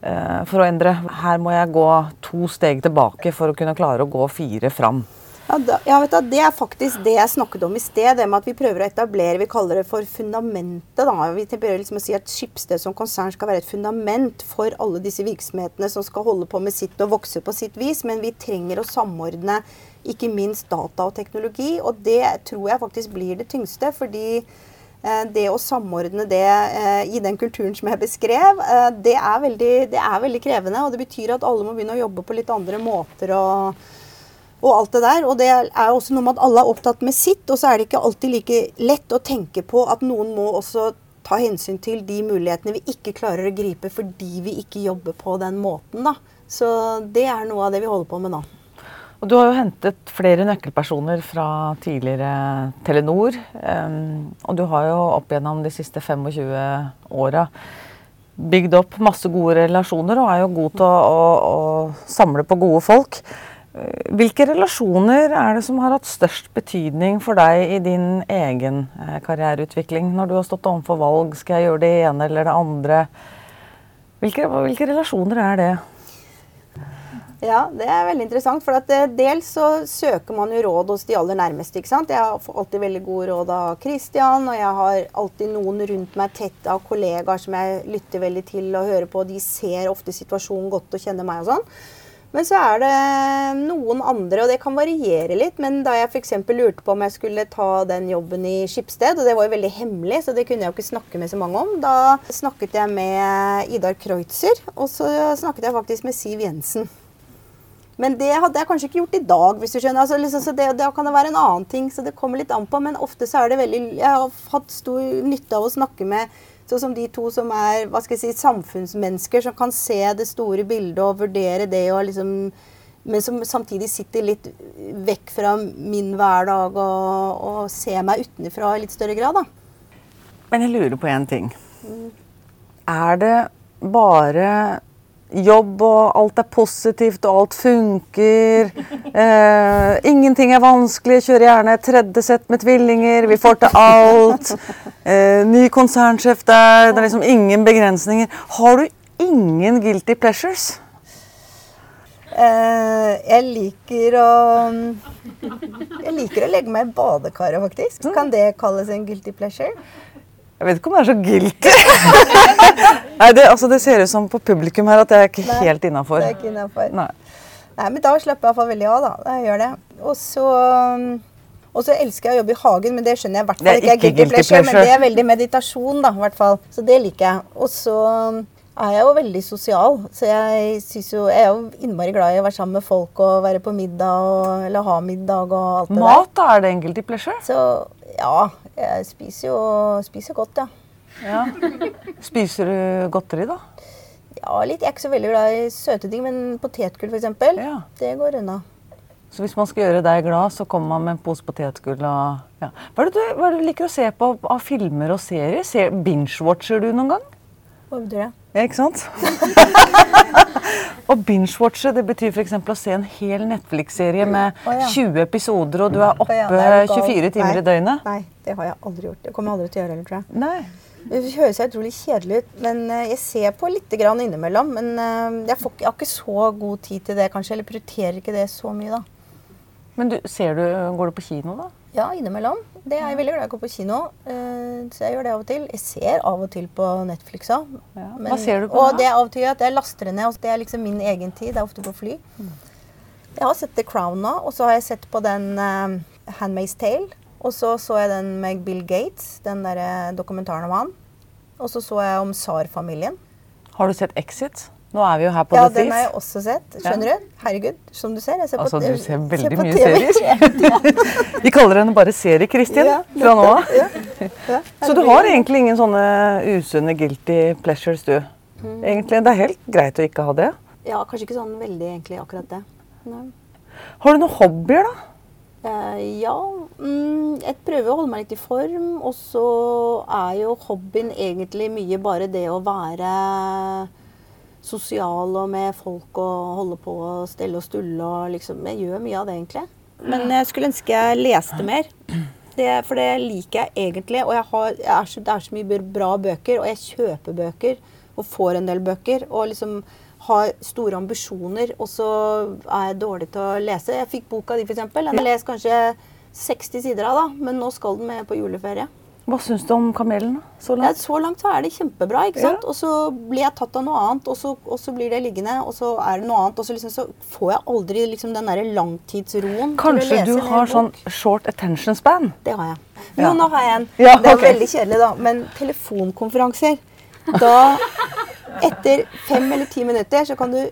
uh, for å endre? Her må jeg gå to steg tilbake for å kunne klare å gå fire fram.
Ja, da, ja, du, Det er faktisk det jeg snakket om i sted. Det med at vi prøver å etablere Vi kaller det for fundamentet. da. Vi prøver liksom å si at Skipsted som konsern skal være et fundament for alle disse virksomhetene som skal holde på med sitt og vokse på sitt vis. Men vi trenger å samordne ikke minst data og teknologi. Og det tror jeg faktisk blir det tyngste. fordi eh, det å samordne det eh, i den kulturen som jeg beskrev, eh, det, er veldig, det er veldig krevende. Og det betyr at alle må begynne å jobbe på litt andre måter. og og alt det der. Og det er også noe med at alle er opptatt med sitt, og så er det ikke alltid like lett å tenke på at noen må også ta hensyn til de mulighetene vi ikke klarer å gripe fordi vi ikke jobber på den måten. da. Så det er noe av det vi holder på med nå.
Og Du har jo hentet flere nøkkelpersoner fra tidligere Telenor. Um, og du har jo opp gjennom de siste 25 åra bygd opp masse gode relasjoner og er jo god til å, å, å samle på gode folk. Hvilke relasjoner er det som har hatt størst betydning for deg i din egen eh, karriereutvikling? Når du har stått overfor valg, skal jeg gjøre det ene eller det andre? Hvilke, hvilke relasjoner er det?
Ja, det er veldig interessant. For at eh, dels så søker man jo råd hos de aller nærmeste. ikke sant? Jeg har alltid veldig gode råd av Christian, og jeg har alltid noen rundt meg tett av kollegaer som jeg lytter veldig til og hører på. De ser ofte situasjonen godt og kjenner meg og sånn. Men så er det noen andre, og det kan variere litt. Men da jeg f.eks. lurte på om jeg skulle ta den jobben i Skipsted, og det var jo veldig hemmelig, så det kunne jeg jo ikke snakke med så mange om, da snakket jeg med Idar Kreutzer, og så snakket jeg faktisk med Siv Jensen. Men det hadde jeg kanskje ikke gjort i dag, hvis du skjønner. Altså, liksom, så det, Da kan det være en annen ting, så det kommer litt an på. Men ofte så er det veldig Jeg har hatt stor nytte av å snakke med Sånn som de to som er hva skal jeg si, samfunnsmennesker, som kan se det store bildet og vurdere det, og liksom, men som samtidig sitter litt vekk fra min hverdag og, og ser meg utenfra i litt større grad. Da.
Men jeg lurer på én ting. Mm. Er det bare jobb, og alt er positivt, og alt funker. Eh, ingenting er vanskelig. Kjører gjerne et tredje sett med tvillinger. Vi får til alt. Eh, ny konsernsjef der. Det er liksom ingen begrensninger. Har du ingen guilty pleasures?
Eh, jeg liker å Jeg liker å legge meg i badekaret, faktisk. Kan det kalles en guilty pleasure?
Jeg vet ikke om det er så guilty. Nei, det, altså, det, ser ut som på publikum her at jeg er ikke Nei, helt innafor.
Det ikke. Nei. Nei, men da slapper jeg iallfall veldig av, da. Jeg gjør det. Og så og så elsker jeg å jobbe i hagen, men det skjønner jeg i hvert fall ikke er guilty pleasure. Men det er veldig meditasjon, da, i hvert fall. Så det liker jeg. Og så er jeg jo veldig sosial. Så jeg, jo, jeg er jo innmari glad i å være sammen med folk og være på middag og, eller ha middag og alt det
Mat, der. Mat, da? Er det en guilty pleasure?
Så ja, jeg spiser jo spiser godt, ja.
ja. Spiser du godteri, da?
Ja, litt. Jeg er ikke så veldig glad i søte ting, men potetgull f.eks. Ja. Det går unna.
Så hvis man skal gjøre deg glad, så kommer man med en pose potetgull og ja. Hva er det du, hva er det du liker å se på av filmer og serier? Binge-watcher du noen gang?
Hva betyr det?
Ja, ikke sant? Å binge-watche det betyr f.eks. å se en hel Netflix-serie med oh, 20 episoder, og du er oppe oh, 24 timer i døgnet.
Nei, det har jeg aldri gjort. Det kommer jeg aldri til å gjøre heller, tror jeg.
Nei.
Det høres utrolig kjedelig ut, men eh, jeg ser på litt innimellom. Men eh, jeg, får, jeg har ikke så god tid til det, kanskje. Eller prioriterer ikke det så mye, da.
Men du, ser du, går du på kino, da?
Ja, innimellom. Det er jeg veldig glad i å gå på kino. eh, Så jeg gjør det av og til. Jeg ser av og til på Netflix òg.
Ja. Hva ser du på
Og
da?
det er av og til at jeg laster det ned. Det er liksom min egen tid. Det er ofte på fly. Jeg har sett The Crown nå, og så har jeg sett på den uh, Handmaid's Tale. Og så så jeg den med Bill Gates, den der eh, dokumentaren om han. Og så så jeg om Tsar-familien.
Har du sett Exit? Nå er vi jo her på
Ja,
The
den har jeg også sett. Skjønner du? Herregud, som du ser. Jeg ser
Altså,
på,
du ser veldig
ser
mye serier. Vi kaller henne bare Serie-Kristin
Ja,
fra nå av.
Ja, ja.
Så du har egentlig ingen sånne usunne guilty pleasures, du?
Mm.
Egentlig, Det er helt greit å ikke ha det.
Ja, kanskje ikke sånn veldig egentlig akkurat det. Nei.
Har du noen hobbyer, da?
Uh, ja, mm, jeg prøver å holde meg litt i form. Og så er jo hobbyen egentlig mye bare det å være sosial og med folk og holde på og stelle og stulle og liksom Jeg gjør mye av det, egentlig. Men jeg skulle ønske jeg leste mer. Det, for det liker jeg egentlig. Og jeg har, jeg er så, det er så mye bra bøker, og jeg kjøper bøker og får en del bøker. Og liksom har store ambisjoner, og så er jeg dårlig til å lese. Jeg fikk boka di, f.eks. Den har jeg lest kanskje 60 sider av, da, men nå skal den med på juleferie.
Hva syns du om Kamelen? Så
Ja,
langt?
så langt så er det kjempebra, ikke sant?
Ja.
Og så blir jeg tatt av noe annet, og så, og så blir det liggende, og så er det noe annet, og så, liksom, så får jeg aldri liksom den derre langtidsroen
Kanskje du har sånn short attention span?
Det har jeg. Jo,
Ja.
nå har jeg en.
Ja,
det er veldig kjedelig, da. Men telefonkonferanser Da, etter fem eller ti minutter, så kan du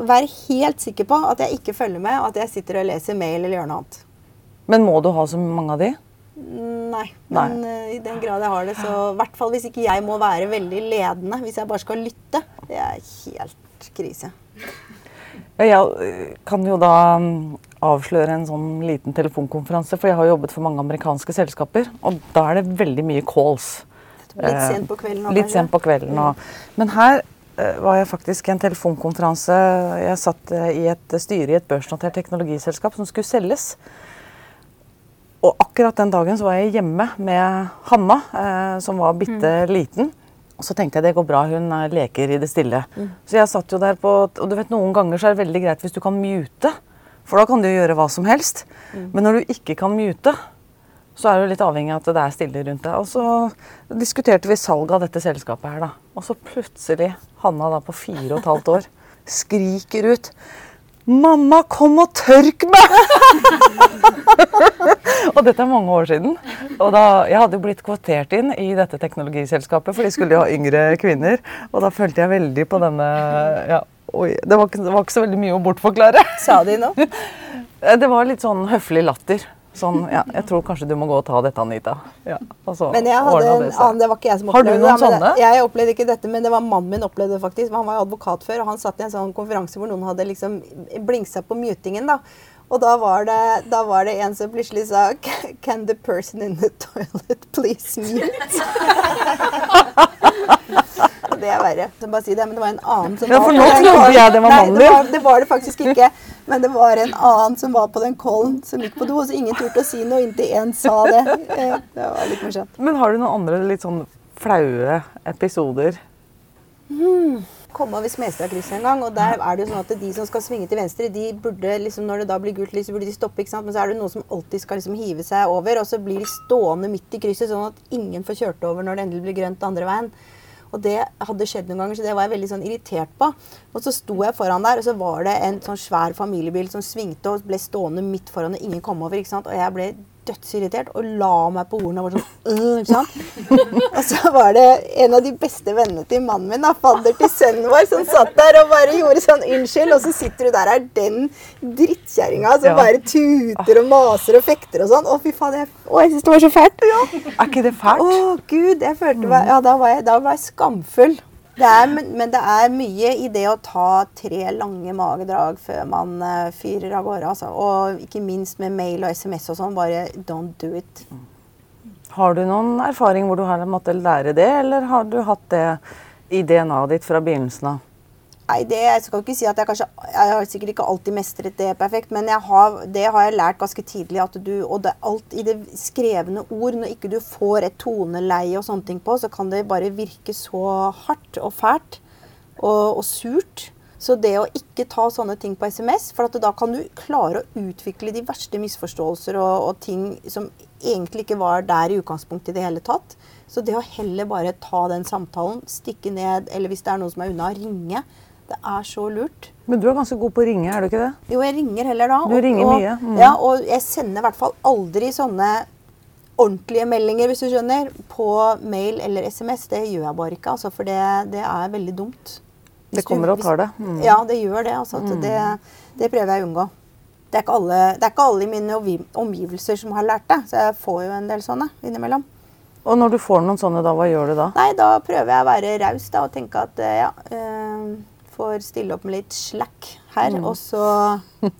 være helt sikker på at jeg ikke følger med, og at jeg sitter og leser mail eller gjør noe annet.
Men må du ha så mange av de?
Nei. Men Nei. i den grad jeg har det, så i hvert fall hvis ikke jeg må være veldig ledende, hvis jeg bare skal lytte, det er helt krise.
Ja, Jeg øh, kan jo da mm, avsløre en sånn liten telefonkonferanse, for jeg har jobbet for mange amerikanske selskaper, og da er det veldig mye calls.
Litt
Eh,
sent på kvelden. også,
Litt sent på kvelden. Og, men her eh, var jeg faktisk i en telefonkonferanse. Jeg satt eh, i et styre i et børsnotert teknologiselskap som skulle selges. Og akkurat den dagen så var jeg hjemme med Hanna, eh, som var bitte liten. Og så tenkte jeg det går bra, hun eh, leker i det stille. Så jeg satt jo der på Og du vet noen ganger så er det veldig greit hvis du kan mute. For da kan du gjøre hva som helst. Men når du ikke kan mute, så er du litt avhengig av at det er stille rundt deg. Og så diskuterte vi salget av dette selskapet her, da. Og så plutselig, Hanna da på fire og et halvt år, skriker ut Mamma, kom og tørk meg! og dette er mange år siden. Og da, jeg hadde blitt kvotert inn i dette teknologiselskapet, for de skulle jo ha yngre kvinner. Og da følte jeg veldig på denne ja, Oi, det var, ikke, det var ikke så veldig mye å bortforklare.
Sa de noe?
Det var litt sånn høflig latter. Sånn, ja, jeg tror kanskje du må gå og ta dette, Anita. Ja, og så
Men jeg hadde en annen, det var ikke jeg som opplevde det.
Har du noen
det.
sånne?
det- Jeg opplevde ikke dette, men det var mannen min opplevde det faktisk. Han var jo advokat før, og han satt i en sånn konferanse hvor noen hadde liksom blingsa på mutingen. da. Og da var, det, da var det en som plutselig sa Can the person in the toilet please mute? Det er verre. Så bare si det, men det var en annen som
Ja, for
var
nå trodde jeg det var
Nei,
mannen
det var, det var det faktisk ikke. Men det var en annen som var på den kollen som gikk på do, så ingen turte å si noe inntil én sa det. Det var litt morsomt.
Men har du noen andre litt sånn flaue episoder?
Kom over Smestadkrysset en gang, og der er det jo sånn at de som skal svinge til venstre, de burde liksom, når det da blir gult lys, så burde de stoppe, ikke sant? Men så er det noen som alltid skal liksom hive seg over, og så blir de stående midt i krysset, sånn at ingen får kjørt over når det endelig blir grønt andre veien. Og det hadde skjedd noen ganger, så det var jeg veldig sånn irritert på. Og så sto jeg foran der, og så var det en sånn svær familiebil som svingte og ble stående midt foran, og ingen kom over, ikke sant? Og jeg ble dødsirritert og la meg på ordene og var sånn øh? Og så var det en av de beste vennene til mannen min, da, fadder til sønnen vår, som satt der og bare gjorde sånn unnskyld, og så sitter du der er den drittkjerringa som
Ja.
bare tuter og maser og fekter og sånn. Å, fy faen. Jeg, å, jeg syns det var så fælt.
Er ikke det fælt?
Å, gud. Jeg følte meg Ja, da var jeg, da var jeg skamfull. Det er, men, det er mye i det å ta tre lange magedrag før man eh, fyrer av gårde. Altså. Og ikke minst med mail og SMS og sånn. Bare don't do it.
Har du noen erfaring hvor du har måttet lære det, eller har du hatt det i DNA-et ditt fra begynnelsen av?
Nei, det, jeg skal ikke si at jeg kanskje Jeg har sikkert ikke alltid mestret det perfekt, men har, det har jeg lært ganske tidlig. at du, Og det, alt i det skrevne ord, når ikke du får et toneleie og sånne ting på, så kan det bare virke så hardt og fælt og, og surt. Så det å ikke ta sånne ting på SMS, for da kan du klare å utvikle de verste misforståelser og, og, ting som egentlig ikke var der i utgangspunktet i det hele tatt. Så det å heller bare ta den samtalen, stikke ned, eller hvis det er noen som er unna, ringe det er så lurt.
Men du er ganske god på å ringe, er du ikke det?
Jo, jeg ringer heller da.
Du ringer
og,
mye. Mm.
Ja, og jeg sender i hvert fall aldri sånne ordentlige meldinger, hvis du skjønner, på mail eller SMS. Det gjør jeg bare ikke, altså, for det, det, er veldig dumt.
Hvis det kommer og tar det?
Mm. Ja, det gjør det. Altså, mm. det. Det prøver jeg å unngå. Det er, alle, det er, ikke alle, i mine omgivelser som har lært det, så jeg får jo en del sånne innimellom.
Og når du får noen sånne, da, hva gjør du da?
Nei, Da prøver jeg å være raus og tenke at eh, ja øh, får stille opp med litt slack her. Mm. Og så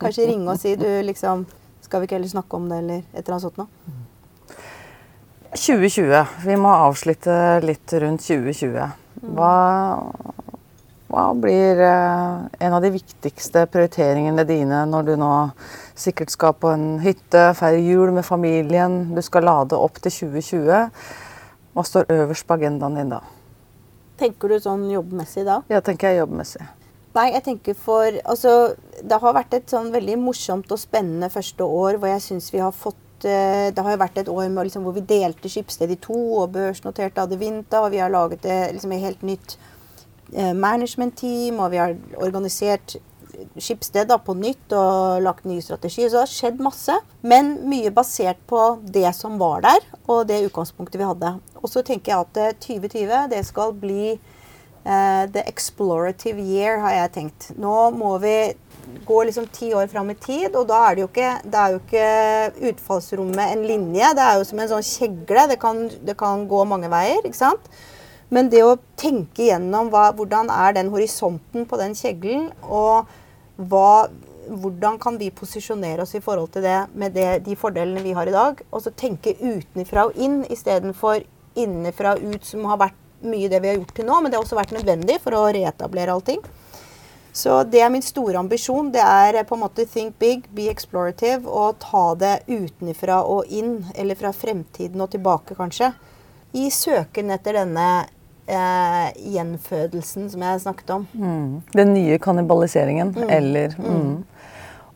kanskje ringe og si du liksom Skal vi ikke heller snakke om det, eller et eller annet sånt noe?
2020. Vi må avslutte litt rundt 2020. Hva, hva blir eh, en av de viktigste prioriteringene dine når du nå sikkert skal på en hytte, feire jul med familien, du skal lade opp til 2020? Hva står øverst på agendaen din da?
Tenker du sånn jobbmessig da?
Ja, tenker jeg jobbmessig.
Nei, jeg tenker for Altså, det har vært et sånn veldig morsomt og spennende første år hvor jeg syns vi har fått eh, det har jo vært et år med, liksom, hvor vi delte Skipsted i to og børsnoterte Adevinta. Og vi har laget liksom, et helt nytt eh, management-team, og vi har organisert Skipsted da, på nytt og lagt ny strategi. Så det har skjedd masse. Men mye basert på det som var der, og det utgangspunktet vi hadde. Og så tenker jeg at 2020 eh, det skal bli uh, the explorative year, har jeg tenkt. Nå må vi gå liksom ti år fram i tid, og da er det jo ikke, det er jo ikke utfallsrommet en linje. Det er jo som en sånn kjegle. Det kan, det kan gå mange veier. ikke sant? Men det å tenke gjennom hva, hvordan er den horisonten på den kjeglen, og hva, hvordan kan vi posisjonere oss i forhold til det med det, de fordelene vi har i dag? Og så tenke utenfra og inn istedenfor innenfra og ut, som har vært mye det vi har gjort til nå. Men det har også vært nødvendig for å reetablere allting. Så det er min store ambisjon. Det er på en måte think big, be explorative og ta det utenfra og inn. Eller fra fremtiden og tilbake, kanskje. I søken etter denne eh, gjenfødelsen som jeg snakket om.
Mm. Den nye kannibaliseringen, mm. eller mm. mm.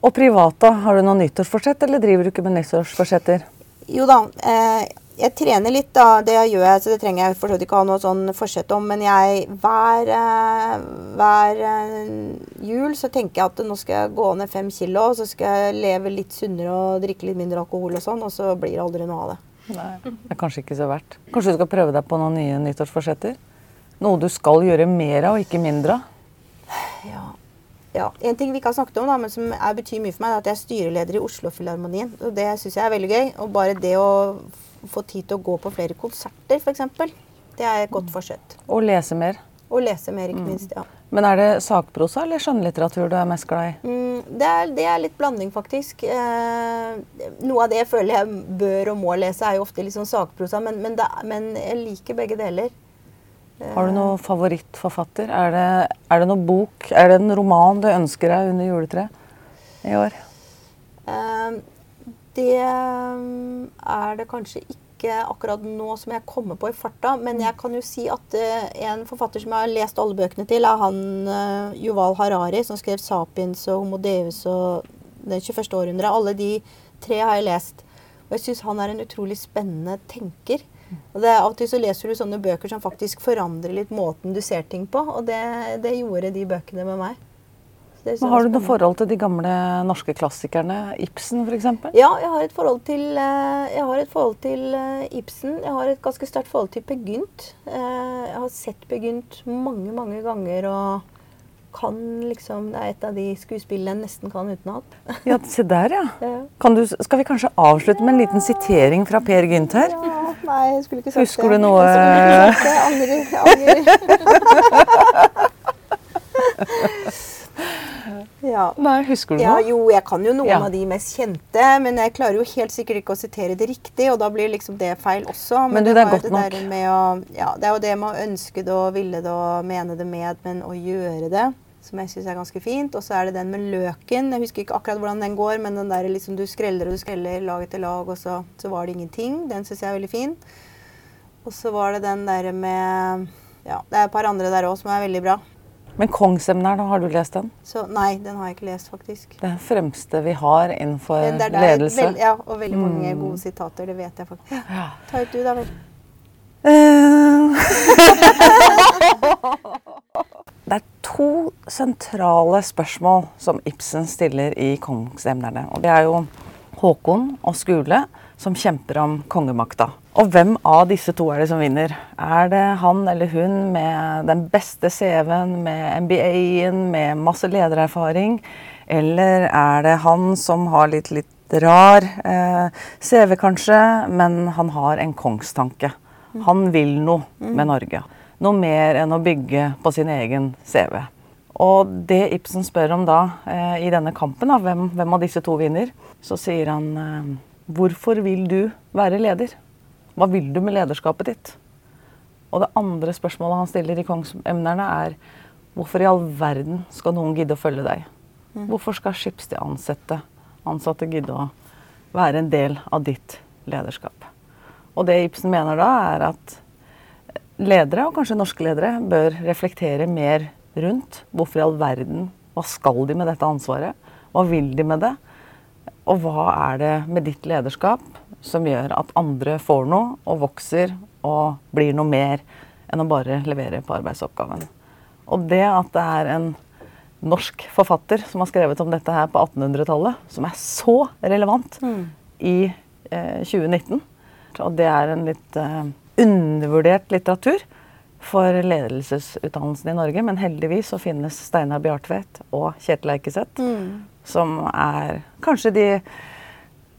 Og privata, har du noe nyttårsforsett, eller driver du ikke med nyttårsforsetter?
Jo da. Eh, jeg trener litt, da. Det gjør jeg, så det trenger jeg for ikke ha noe sånn forsett om. Men jeg hver, eh, hver eh, jul så tenker jeg at nå skal jeg gå ned fem kilo, så skal jeg leve litt sunnere og drikke litt mindre alkohol og sånn, og så blir det aldri noe av det.
Nei, det er kanskje ikke så verdt. Kanskje du skal prøve deg på noen nye nyttårsforsetter? Noe du skal gjøre mer av, og ikke mindre av?
Ja. ja. En ting vi ikke har snakket om, da, men som er, betyr mye for meg, er at jeg er styreleder i Oslo-filharmonien. Og det syns jeg er veldig gøy. Og bare det å få tid til å gå på flere konserter, f.eks., det er et godt forsett.
Og lese mer.
Og lese mer, ikke mm. minst. ja.
Men er det sakprosa eller skjønnlitteratur du er mest glad
i? Mm, det, er, det, er, litt blanding, faktisk. Eh, noe av det jeg føler jeg bør og må lese, er jo ofte litt sånn sakprosa, men, men, det, men jeg liker begge deler.
Har du noen favorittforfatter? Er det, er det noen bok, er det en roman du ønsker deg under juletreet i år?
Eh, det er det kanskje ikke ikke akkurat nå som jeg kommer på i farta, men jeg kan jo si at uh, en forfatter som jeg har lest alle bøkene til, er han uh, Yuval Harari, som skrev 'Sapiens' og 'Homo Deus' og 'Det 21. århundre'. Alle de tre har jeg lest. Og jeg syns han er en utrolig spennende tenker. Og det, Av og til så leser du sånne bøker som faktisk forandrer litt måten du ser ting på, og det, det gjorde de bøkene med meg.
Men har du noe forhold til de gamle norske klassikerne? Ibsen f.eks.?
Ja, jeg har et forhold til, eh, jeg har et forhold til eh, Ibsen. Jeg har et ganske sterkt forhold til Peer Gynt. Eh, jeg har sett Peer Gynt mange, mange ganger og kan liksom Det er et av de skuespillene jeg nesten kan utenat.
ja, se der, ja. ja. Du, skal vi kanskje avslutte med en liten sitering fra Per Gynt her?
Ja, nei, jeg skulle ikke sagt
det. Husker du noe
Jeg angrer. Jeg angrer.
Ja. Nei, Husker du
ja. Jo, jeg kan jo noen ja. av de mest kjente. Men jeg klarer jo helt sikkert ikke å sitere det riktig, og da blir liksom det feil også.
Men, men det, det, er godt nok.
Å, ja, det er jo det med å ønske det og ville det og mene det med, men å gjøre det. som jeg syns er ganske fint. Og så er det den med løken. Jeg husker ikke akkurat hvordan den går, men den der liksom du skreller og du skreller lag etter lag, og så, så var det ingenting. Den syns jeg er veldig fin. Og så var det den der med Ja, det er et par andre der òg som er veldig bra.
Men Kongsemneren, har du lest den?
Så nei, den har jeg ikke lest, faktisk.
Det er fremste vi har innenfor
Det er der
ledelse.
Vel, ja, og veldig mange gode sitater. Det vet jeg faktisk.
Ja.
Ta ut du, da vel.
Eh. Det er to sentrale spørsmål som Ibsen stiller i Kongsemnerne. Og det er jo Håkon og Skule som kjemper om kongemakta. Og hvem av disse to er det som vinner? Er det han eller hun med den beste CV-en, med MBA-en, med masse ledererfaring? Eller er det han som har litt, litt rar eh, CV, kanskje, men han har en kongstanke? Han vil noe med Norge. Noe mer enn å bygge på sin egen CV. Og det Ibsen spør om da, eh, i denne kampen, da, hvem, hvem av disse to vinner, så sier han eh, Hvorfor vil du være leder? Hva vil du med lederskapet ditt? Og det andre spørsmålet han stiller i Kongsemnerne, er hvorfor i all verden skal noen gidde å følge deg? Hvorfor skal Schibsted-ansatte ansatte gidde å være en del av ditt lederskap? Og det Ibsen mener da, er at ledere, og kanskje norske ledere, bør reflektere mer rundt hvorfor i all verden Hva skal de med dette ansvaret? Hva vil de med det? Og hva er det med ditt lederskap som gjør at andre får noe og vokser og blir noe mer enn å bare levere på arbeidsoppgaven? Og det at det er en norsk forfatter som har skrevet om dette her på 1800-tallet, som er så relevant i eh, 2019, og det er en litt eh, undervurdert litteratur for ledelsesutdannelsen i Norge. Men heldigvis så finnes Steinar Bjartvedt og Kjetil Eikeseth, som er kanskje de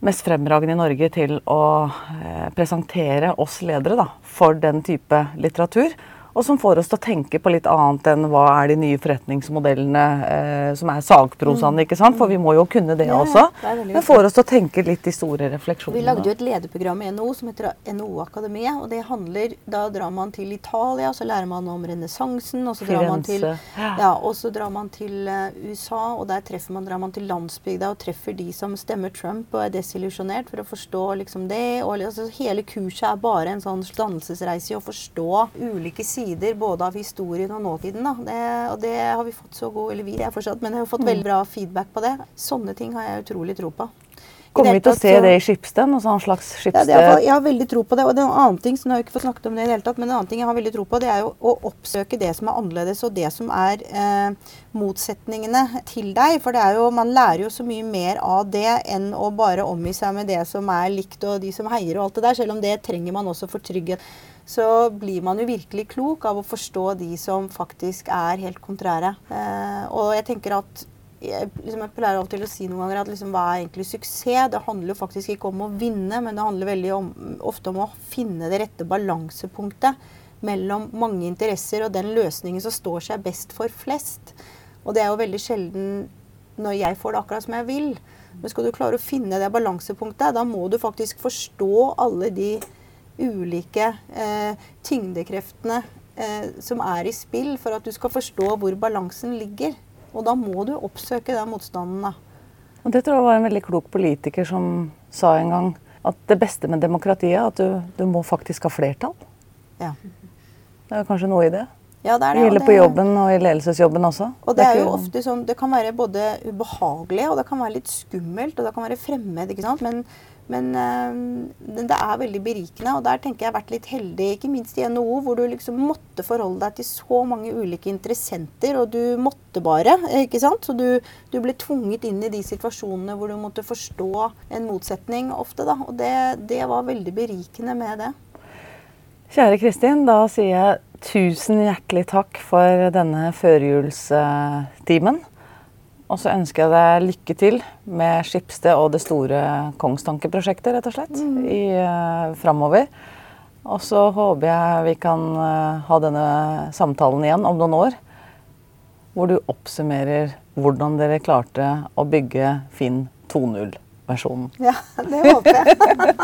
mest fremragende i Norge til å eh, presentere oss ledere da, for den type litteratur. Og som får oss til å tenke på litt annet enn hva er de nye forretningsmodellene eh, som er sagprosaene, ikke sant? For vi må jo kunne det
Ja, ja,
også.
det
Men får oss til å tenke litt de store refleksjonene.
Vi lagde jo et lederprogram i NHO som heter NHO-akademiet. og det handler, Da drar man til Italia, så lærer man om renessansen. Og så drar man til,
ja.
ja, og så drar man til eh, USA, og der treffer man, drar man til landsbygda og treffer de som stemmer Trump og er desillusjonert, for å forstå liksom det. og altså, Hele kurset er bare en sånn dannelsesreise i å forstå ulike sider både av historien og nåtiden. Da. Det, og det har vi fått så god Eller vi er fortsatt, men jeg har fått veldig bra feedback på det. Sånne ting har jeg utrolig tro på.
Kommer vi til å se det i Skipsted? Noe sånn slags Skipsted
er, jeg har veldig tro på det. Og det er en annen ting som jeg har ikke fått snakket om det i det hele tatt, men en annen ting jeg har veldig tro på, det er jo å oppsøke det som er annerledes, og det som er eh, motsetningene til deg. For det er jo, man lærer jo så mye mer av det enn å bare omgi seg med det som er likt, og de som heier og alt det der. Selv om det trenger man også for trygghet. Så blir man jo virkelig klok av å forstå de som faktisk er helt kontrære. Eh, og jeg tenker at jeg, liksom, jeg pleier alltid å si noen ganger at liksom, hva er egentlig suksess? Det handler jo faktisk ikke om å vinne, men det handler veldig om, ofte om å finne det rette balansepunktet mellom mange interesser og den løsningen som står seg best for flest. Og det er jo veldig sjelden når jeg får det akkurat som jeg vil. Men skal du klare å finne det balansepunktet, da må du faktisk forstå alle de ulike eh, tyngdekreftene eh, som er i spill, for at du skal forstå hvor balansen ligger. Og da må du oppsøke den motstanden. da.
Og det tror jeg var en veldig klok politiker som sa en gang at det beste med demokratiet er at du, du må faktisk ha flertall.
Ja.
Det er kanskje noe i det.
Ja, det
Det
det.
gjelder på jobben og i ledelsesjobben også.
Og det er jo ofte sånn, det kan være både ubehagelig og det kan være litt skummelt og det kan være fremmed. ikke sant? Men, men eh, det er veldig berikende. Og der tenker jeg har vært litt heldig, ikke minst i NHO, hvor du liksom måtte forholde deg til så mange ulike interessenter. Og du måtte bare. ikke sant? Så du, du ble tvunget inn i de situasjonene hvor du måtte forstå en motsetning ofte. da, Og det, det var veldig berikende med det.
Kjære Kristin, da sier jeg tusen hjertelig takk for denne førjulstimen. Og så ønsker jeg deg lykke til med Skipsted og det store Kongstankeprosjektet, rett og slett, i, uh, framover. Og så håper jeg vi kan uh, ha denne samtalen igjen om noen år. Hvor du oppsummerer hvordan dere klarte å bygge Finn 2.0-versjonen.
Ja, det håper jeg.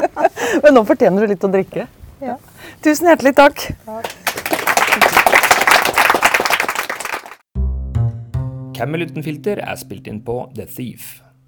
Men nå fortjener du litt å drikke.
Ja.
Tusen hjertelig takk.
Camel uten filter er spilt inn på The Thief.